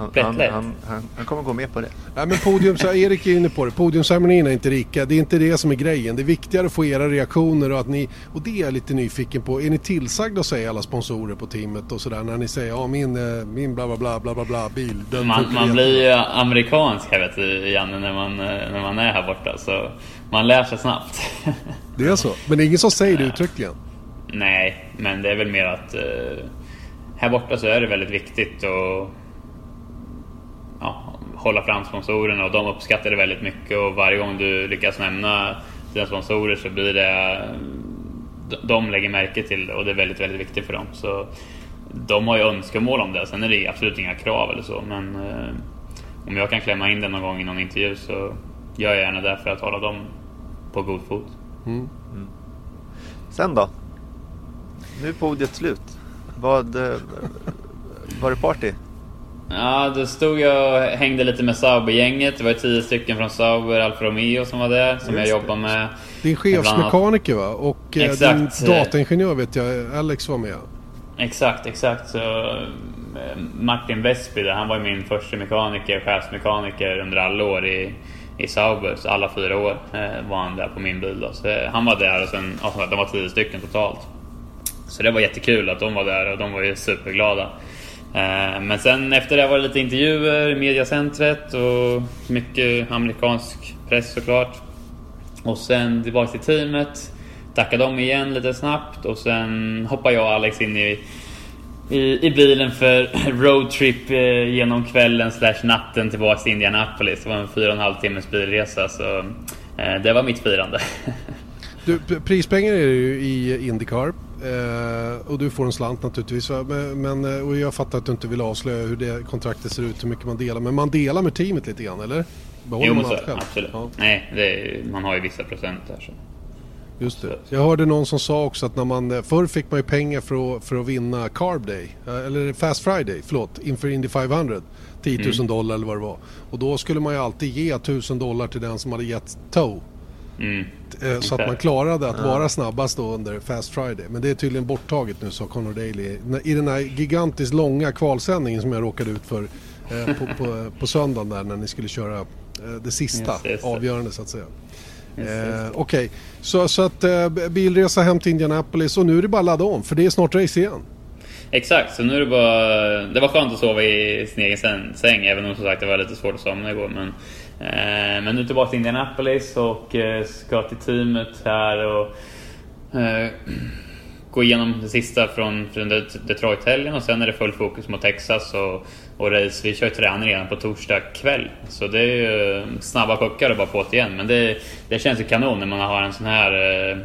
Han, han, han, han, kommer gå med på det. Ja, men podium, så Erik är inne på det. Podiumceremonin är inte rika. Det är inte det som är grejen. Det är viktigare att få era reaktioner och att ni... Och det är jag lite nyfiken på. Är ni tillsagda att säga alla sponsorer på teamet och sådär när ni säger ja min, eh, min bla bla bla bla bla, bla bil. man, man blir ju amerikansk här vet du Janne när man, eh, när man är här borta. Så man lär sig snabbt. Det är så? Men det är ingen som säger det uttryckligen? Nej, men det är väl mer att uh, här borta så är det väldigt viktigt och ja, hålla fram sponsorerna och de uppskattar det väldigt mycket och varje gång du lyckas nämna dina sponsorer så blir det de lägger märke till det och det är väldigt, väldigt viktigt för dem. Så de har ju önskemål om det. Sen är det absolut inga krav eller så, men eh, om jag kan klämma in det någon gång i någon intervju så gör jag gärna det för att hålla dem på god fot. Mm. Mm. Sen då? Nu är podiet slut. Vad, eh, var det party? Ja, då stod jag och hängde lite med Sauber-gänget. Det var tio stycken från Sauber, Alfa Romeo som var där, som Just jag jobbar med. Din chefsmekaniker va? Och eh, exakt. din dataingenjör vet jag, Alex var med. Exakt, exakt. Så eh, Martin Westby, han var min första mekaniker, chefsmekaniker under alla år i, i Sauber. Så alla fyra år eh, var han där på min bil. Då. Så han var där och sen, alltså, de var tio stycken totalt. Så det var jättekul att de var där och de var ju superglada. Eh, men sen efter det var det lite intervjuer i mediacentret och mycket amerikansk press såklart. Och sen tillbaka till teamet. Tackade dem igen lite snabbt och sen hoppade jag och Alex in i, i, i bilen för roadtrip eh, genom kvällen slash natten tillbaka till Indianapolis. Det var en fyra och en halv timmes bilresa så eh, det var mitt firande. Du, prispengar är det ju i Indycar. Eh, och du får en slant naturligtvis. Men, eh, och jag fattar att du inte vill avslöja hur det kontraktet ser ut, hur mycket man delar. Men man delar med teamet lite grann, eller? Behåller jo, man allt själv? absolut. Ja. Nej, är, man har ju vissa procent där. Så. Just det. Jag hörde någon som sa också att när man, eh, förr fick man ju pengar för att, för att vinna Carb Day, eller Fast Friday, förlåt, inför Indy 500. 10 000 mm. dollar eller vad det var. Och då skulle man ju alltid ge 1000 dollar till den som hade gett tow. Mm. Eh, så att man klarade att vara snabbast då under Fast Friday. Men det är tydligen borttaget nu sa Conor Daly. I den här gigantiskt långa kvalsändningen som jag råkade ut för eh, på, på, på söndagen där när ni skulle köra eh, det sista yes, yes, avgörande så att säga. Yes, eh, Okej, okay. så, så att eh, bilresa hem till Indianapolis och nu är det bara att ladda om för det är snart race igen. Exakt, så nu är det bara... Det var skönt att sova i sin egen säng, även om som sagt det var lite svårt att somna igår. Men, Eh, men nu tillbaka till Indianapolis och eh, ska till teamet här och eh, gå igenom det sista från, från Detroit-helgen och sen är det full fokus mot Texas och, och race. Vi kör ju träning redan på torsdag kväll. Så det är ju eh, snabba puckar och bara på igen. Men det, det känns ju kanon när man har en sån här eh,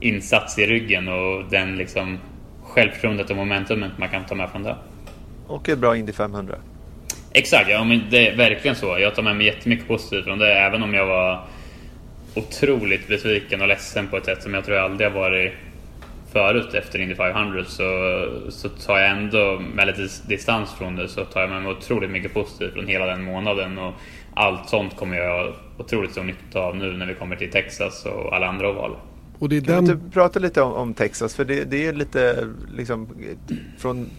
insats i ryggen och den liksom självförtroendet och momentumet man kan ta med från det. Och ett bra Indy 500. Exakt, ja men det är verkligen så. Jag tar med mig jättemycket positivt från det, även om jag var otroligt besviken och ledsen på ett sätt som jag tror jag aldrig har varit förut efter Indy 500 så, så tar jag ändå med lite distans från det så tar jag med mig otroligt mycket positivt från hela den månaden och allt sånt kommer jag otroligt stor nytta av nu när vi kommer till Texas och alla andra oval. Och det är kan den... du inte prata lite om, om, Texas? För det, det är lite liksom från,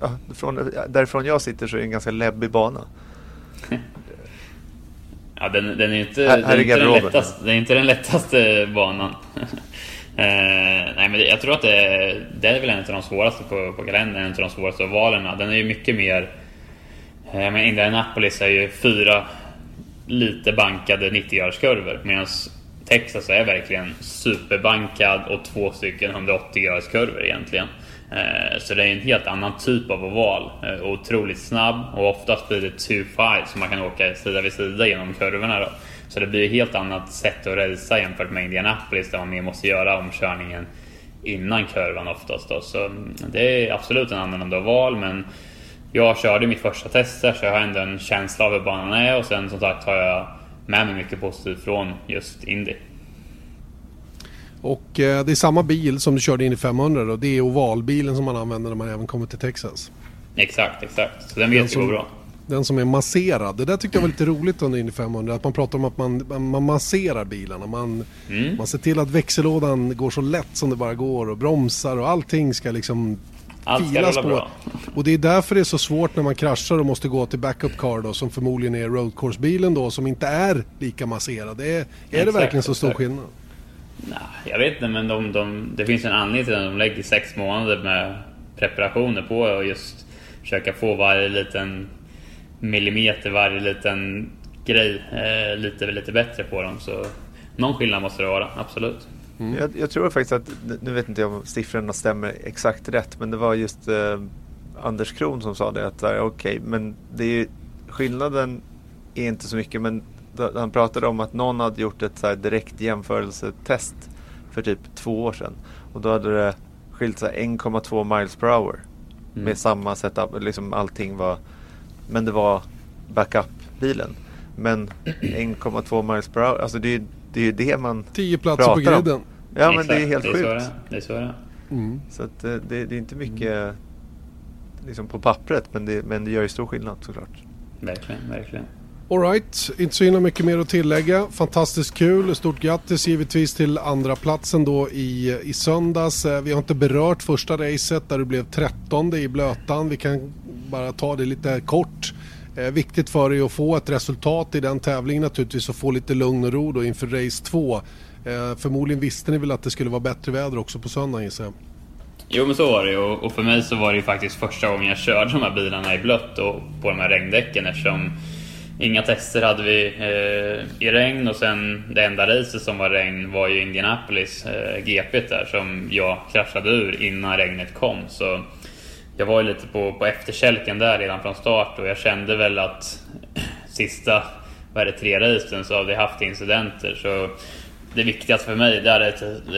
ja, från därifrån jag sitter så är det en ganska läbbig bana. Ja, den, den är inte, här, den, är inte den lättaste, det är inte den lättaste banan. eh, nej, men jag tror att det, det är väl en av de svåraste på, på kalendern, en av de svåraste ovalerna. Den är ju mycket mer... Eh, men Indianapolis är ju fyra lite bankade 90-graderskurvor medan Texas är verkligen superbankad och två stycken 180 graders kurvor egentligen. Eh, så det är en helt annan typ av oval. Eh, otroligt snabb och oftast blir det 2-5 så man kan åka sida vid sida genom kurvorna. Då. Så det blir ett helt annat sätt att racea jämfört med Indianapolis där man mer måste göra omkörningen innan kurvan oftast. Då. Så mm, det är absolut en annorlunda oval men jag körde mitt första test där så jag har ändå en känsla av hur banan är och sen som sagt har jag med mig mycket positivt från just Indy. Och eh, det är samma bil som du körde in i 500 då. Det är ovalbilen som man använder när man även kommer till Texas. Exakt, exakt. Så den vet ju bra. Den som är masserad. Det där tyckte jag var lite roligt under Indy 500. Att man pratar om att man, man masserar bilarna. Man, mm. man ser till att växellådan går så lätt som det bara går och bromsar och allting ska liksom allt filas på. Bra. Och det är därför det är så svårt när man kraschar och måste gå till backup car då, som förmodligen är roadcourse-bilen då som inte är lika masserad. Är, är exakt, det verkligen så stor exakt. skillnad? Nej, jag vet inte men de, de, det finns en anledning till att de lägger sex månader med preparationer på och just försöka få varje liten millimeter, varje liten grej eh, lite, lite bättre på dem. Så någon skillnad måste det vara, absolut. Mm. Jag, jag, tror faktiskt att, nu vet inte jag om siffrorna stämmer exakt rätt, men det var just eh, Anders Kron som sa det att okej, okay, men det är skillnaden är inte så mycket, men han pratade om att någon hade gjort ett så direkt jämförelsetest för typ två år sedan och då hade det skilt 1,2 miles per hour mm. med samma setup, liksom allting var, men det var backup-bilen. Men 1,2 miles per hour, alltså det är det är ju det man 10 platser på griden. Om. Ja men det är helt det är sjukt. Så det, det är så det mm. Så att eh, det, det, är inte mycket mm. liksom på pappret men det, men det gör ju stor skillnad såklart. Verkligen, verkligen. Alright, inte så himla mycket mer att tillägga. Fantastiskt kul. Stort grattis givetvis till andra platsen då i, i söndags. Eh, vi har inte berört första racet där du blev 13 i blötan. Vi kan bara ta det lite kort. Eh, viktigt för dig att få ett resultat i den tävlingen naturligtvis och få lite lugn och ro då inför race 2. Eh, förmodligen visste ni väl att det skulle vara bättre väder också på söndag gissar jag. Jo men så var det och, och för mig så var det ju faktiskt första gången jag körde de här bilarna i blött och på de här regndäcken eftersom Inga tester hade vi eh, i regn och sen det enda racet som var regn var ju Indianapolis, eh, GP där som jag kraschade ur innan regnet kom. Så jag var ju lite på, på efterkälken där redan från start och jag kände väl att sista vad är det, tre racen så hade jag haft incidenter. Så det viktigaste för mig, det här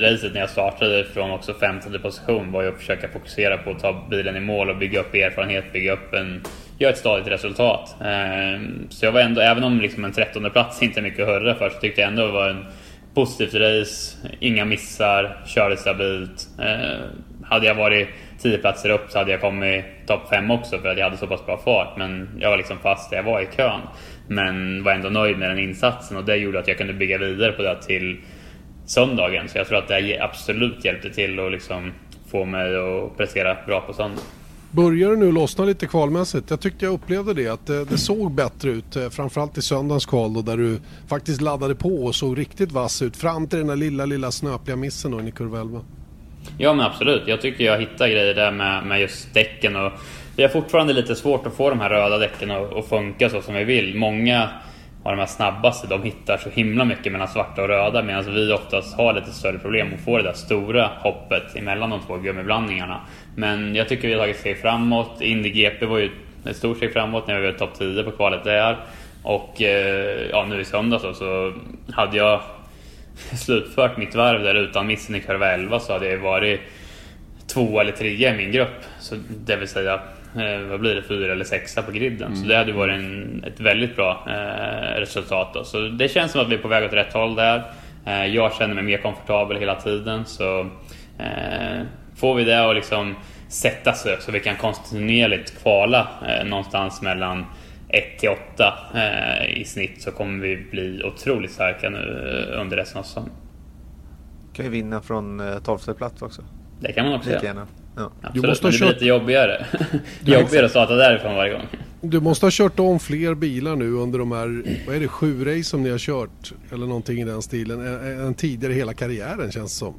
racet när jag startade från också 15 position var ju att försöka fokusera på att ta bilen i mål och bygga upp erfarenhet, bygga upp en, gör ett stadigt resultat. Ehm, så jag var ändå, även om liksom en 13 plats inte är mycket att hurra för, så tyckte jag ändå det var en positivt race, inga missar, körde stabilt. Ehm, hade jag varit tio platser upp så hade jag kommit topp fem också för att jag hade så pass bra fart. Men jag var liksom fast där jag var i kön. Men var ändå nöjd med den insatsen och det gjorde att jag kunde bygga vidare på det till söndagen. Så jag tror att det absolut hjälpte till att liksom få mig att prestera bra på söndag. Börjar det nu lossna lite kvalmässigt? Jag tyckte jag upplevde det, att det, det såg bättre ut. Eh, framförallt i söndagens kval då, där du faktiskt laddade på och såg riktigt vass ut. Fram till den där lilla, lilla snöpliga missen då i kurva 11. Ja men absolut. Jag tycker jag hittar grejer där med, med just däcken och vi har fortfarande lite svårt att få de här röda däcken att, att funka så som vi vill. Många av de här snabbaste, de hittar så himla mycket mellan svarta och röda medan vi oftast har lite större problem att få det där stora hoppet emellan de två gummiblandningarna. Men jag tycker vi har tagit steg framåt. Indy GP var ju ett stort steg framåt när vi var topp 10 på kvalet där. Och eh, ja, nu i söndags så, så hade jag slutfört mitt varv där utan missen i kurva 11 så hade jag varit två eller trea i min grupp. Så det vill säga, eh, vad blir det, fyra eller sexa på griden. Mm. Så det hade varit en, ett väldigt bra eh, resultat. Då. Så det känns som att vi är på väg åt rätt håll där. Eh, jag känner mig mer komfortabel hela tiden. Så får vi det att liksom sätta sig så vi kan kontinuerligt kvala eh, någonstans mellan 1 till 8 eh, i snitt så kommer vi bli otroligt starka nu eh, under resten av säsongen. Kan vi vinna från 12 eh, plats också? Det kan man också göra. Ja. Absolut, du måste men det blir lite jobbigare. jobbigare att starta därifrån varje gång. Du måste ha kört om fler bilar nu under de här, vad är det, sju race som ni har kört? Eller någonting i den stilen. Än tidigare hela karriären känns det som.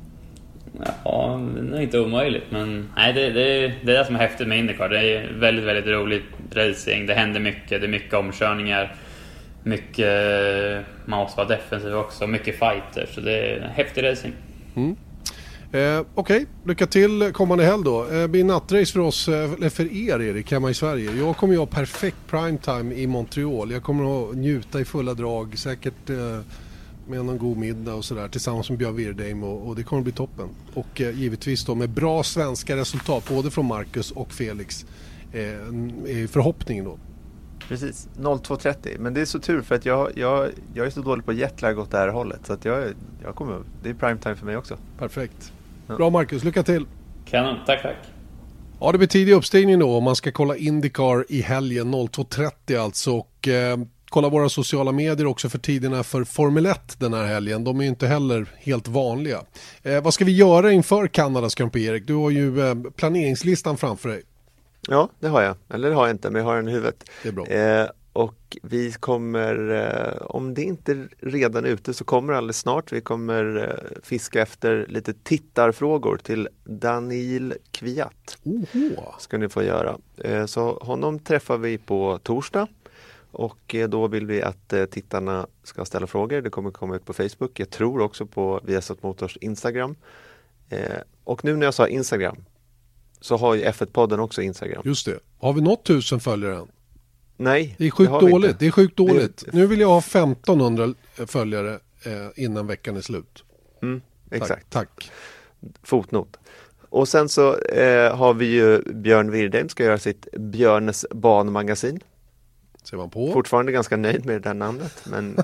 Ja, det är inte omöjligt. Men nej, det, det, det är det som är häftigt med Indycar. Det är väldigt, väldigt roligt racing. Det händer mycket. Det är mycket omkörningar. Mycket... Man måste vara defensiv också. Mycket fighter. Så det är häftig racing. Mm. Eh, Okej, okay. lycka till kommande helg då. Eh, det blir nattrace för oss, eh, eller för er Erik, hemma i Sverige. Jag kommer ju ha perfekt primetime i Montreal. Jag kommer att njuta i fulla drag. Säkert eh, med någon god middag och sådär tillsammans med Björn Wirdheim och, och, det kommer bli toppen. Och eh, givetvis då med bra svenska resultat både från Marcus och Felix eh, förhoppningen då. Precis, 02.30. Men det är så tur för att jag, jag, jag är så dålig på jetlag åt det här hållet så att jag, jag kommer, det är primetime för mig också. Perfekt. Ja. Bra Marcus, lycka till! Kanon, tack tack! Ja, det blir tidig uppstigning då om man ska kolla Indycar i helgen 02.30 alltså. Och, eh, kolla våra sociala medier också för tiderna för Formel 1 den här helgen. De är ju inte heller helt vanliga. Eh, vad ska vi göra inför Kanadas Grand Prix, Erik? Du har ju eh, planeringslistan framför dig. Ja, det har jag. Eller det har jag inte, men jag har den i huvudet. Det är bra. Eh, och vi kommer, eh, om det inte redan är ute så kommer det alldeles snart. Vi kommer eh, fiska efter lite tittarfrågor till Daniel Kviat. Oho. Ska ni få göra. Eh, så honom träffar vi på torsdag och eh, då vill vi att eh, tittarna ska ställa frågor. Det kommer komma ut på Facebook. Jag tror också på Viasat Motors Instagram. Eh, och nu när jag sa Instagram så har ju F1-podden också Instagram. Just det. Har vi nått tusen följare än? Nej, det är sjukt det dåligt. Det är sjukt dåligt. Nu vill jag ha 1500 följare innan veckan är slut. Mm, exakt. Tack. Tack. Fotnot. Och sen så eh, har vi ju Björn Wirdheim ska göra sitt Björnes banmagasin. Ser man på. Fortfarande ganska nöjd med det där namnet men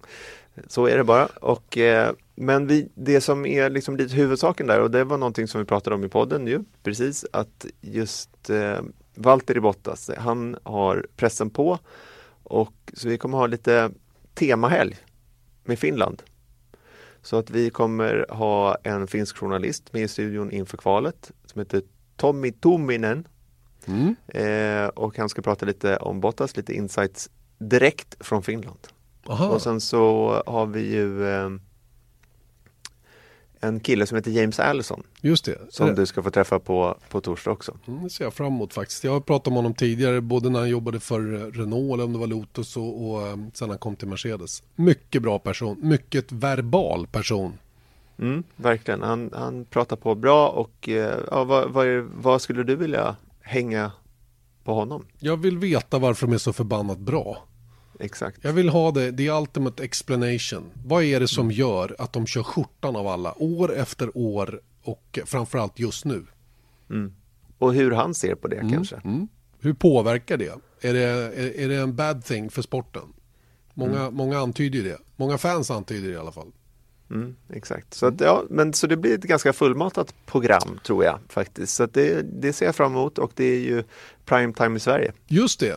så är det bara. Och, eh, men vi, det som är liksom lite huvudsaken där och det var någonting som vi pratade om i podden ju precis att just eh, Valtteri Bottas, han har pressen på och så vi kommer ha lite temahelg med Finland. Så att vi kommer ha en finsk journalist med i studion inför kvalet som heter Tommy Tumminen Mm. Eh, och han ska prata lite om Bottas, lite insights direkt från Finland. Aha. Och sen så har vi ju eh, en kille som heter James Allison. Just det. Som du ska få träffa på, på torsdag också. Mm, det ser jag fram emot faktiskt. Jag har pratat om honom tidigare, både när han jobbade för Renault eller om det var Lotus och, och um, sen han kom till Mercedes. Mycket bra person, mycket verbal person. Mm, verkligen, han, han pratar på bra och eh, ja, vad, vad, vad skulle du vilja hänga på honom. Jag vill veta varför de är så förbannat bra. exakt. Jag vill ha det, the ultimate explanation. Vad är det som gör att de kör skjortan av alla år efter år och framförallt just nu? Mm. Och hur han ser på det mm. kanske. Mm. Hur påverkar det? Är, det? är, är det en bad thing för sporten? Många, mm. många antyder det. Många fans antyder det i alla fall. Mm, exakt, så, att, ja, men, så det blir ett ganska fullmatat program tror jag faktiskt. Så det, det ser jag fram emot och det är ju prime time i Sverige. Just det,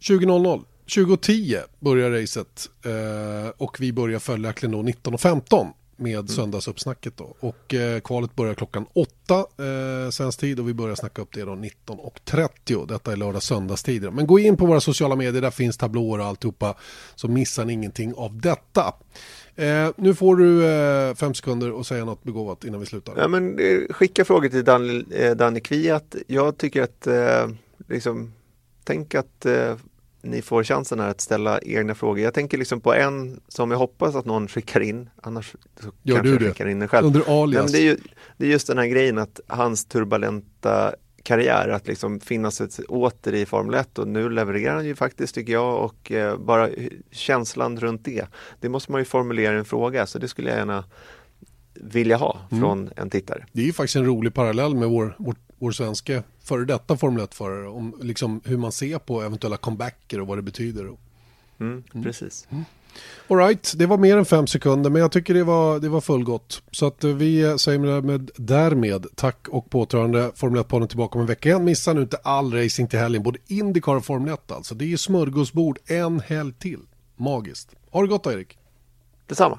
20.00. 2010 börjar racet eh, och vi börjar följaktligen då 19.15 med mm. söndagsuppsnacket då. Och eh, kvalet börjar klockan 8 eh, svensk tid och vi börjar snacka upp det då 19.30. Detta är lördag söndagstider. Men gå in på våra sociala medier, där finns tablåer och alltihopa. Så missar ni ingenting av detta. Eh, nu får du eh, fem sekunder och säga något begåvat innan vi slutar. Ja, men, eh, skicka frågor till Danny, eh, Danny Kviat. Jag tycker att eh, liksom, tänk att eh, ni får chansen här att ställa egna frågor. Jag tänker liksom på en som jag hoppas att någon skickar in, annars Gör kanske du det? jag skickar in den själv. Under alias. Men det, är ju, det är just den här grejen att hans turbulenta karriär att liksom finna sig åter i Formel 1 och nu levererar han ju faktiskt tycker jag och eh, bara känslan runt det. Det måste man ju formulera en fråga så det skulle jag gärna vilja ha mm. från mm. en tittare. Det är ju faktiskt en rolig parallell med vår, vår, vår svenska före detta Formel 1-förare om liksom hur man ser på eventuella comebacker och vad det betyder. Mm, mm. Precis. Mm. Alright, det var mer än fem sekunder men jag tycker det var, det var fullgott. Så att eh, vi säger med, därmed tack och påtrörande Formel 1-podden tillbaka om en vecka igen. Missa nu inte all racing till helgen, både Indycar och Formel 1 alltså. Det är smörgåsbord en helg till. Magiskt. Ha det gott då Erik. Detsamma.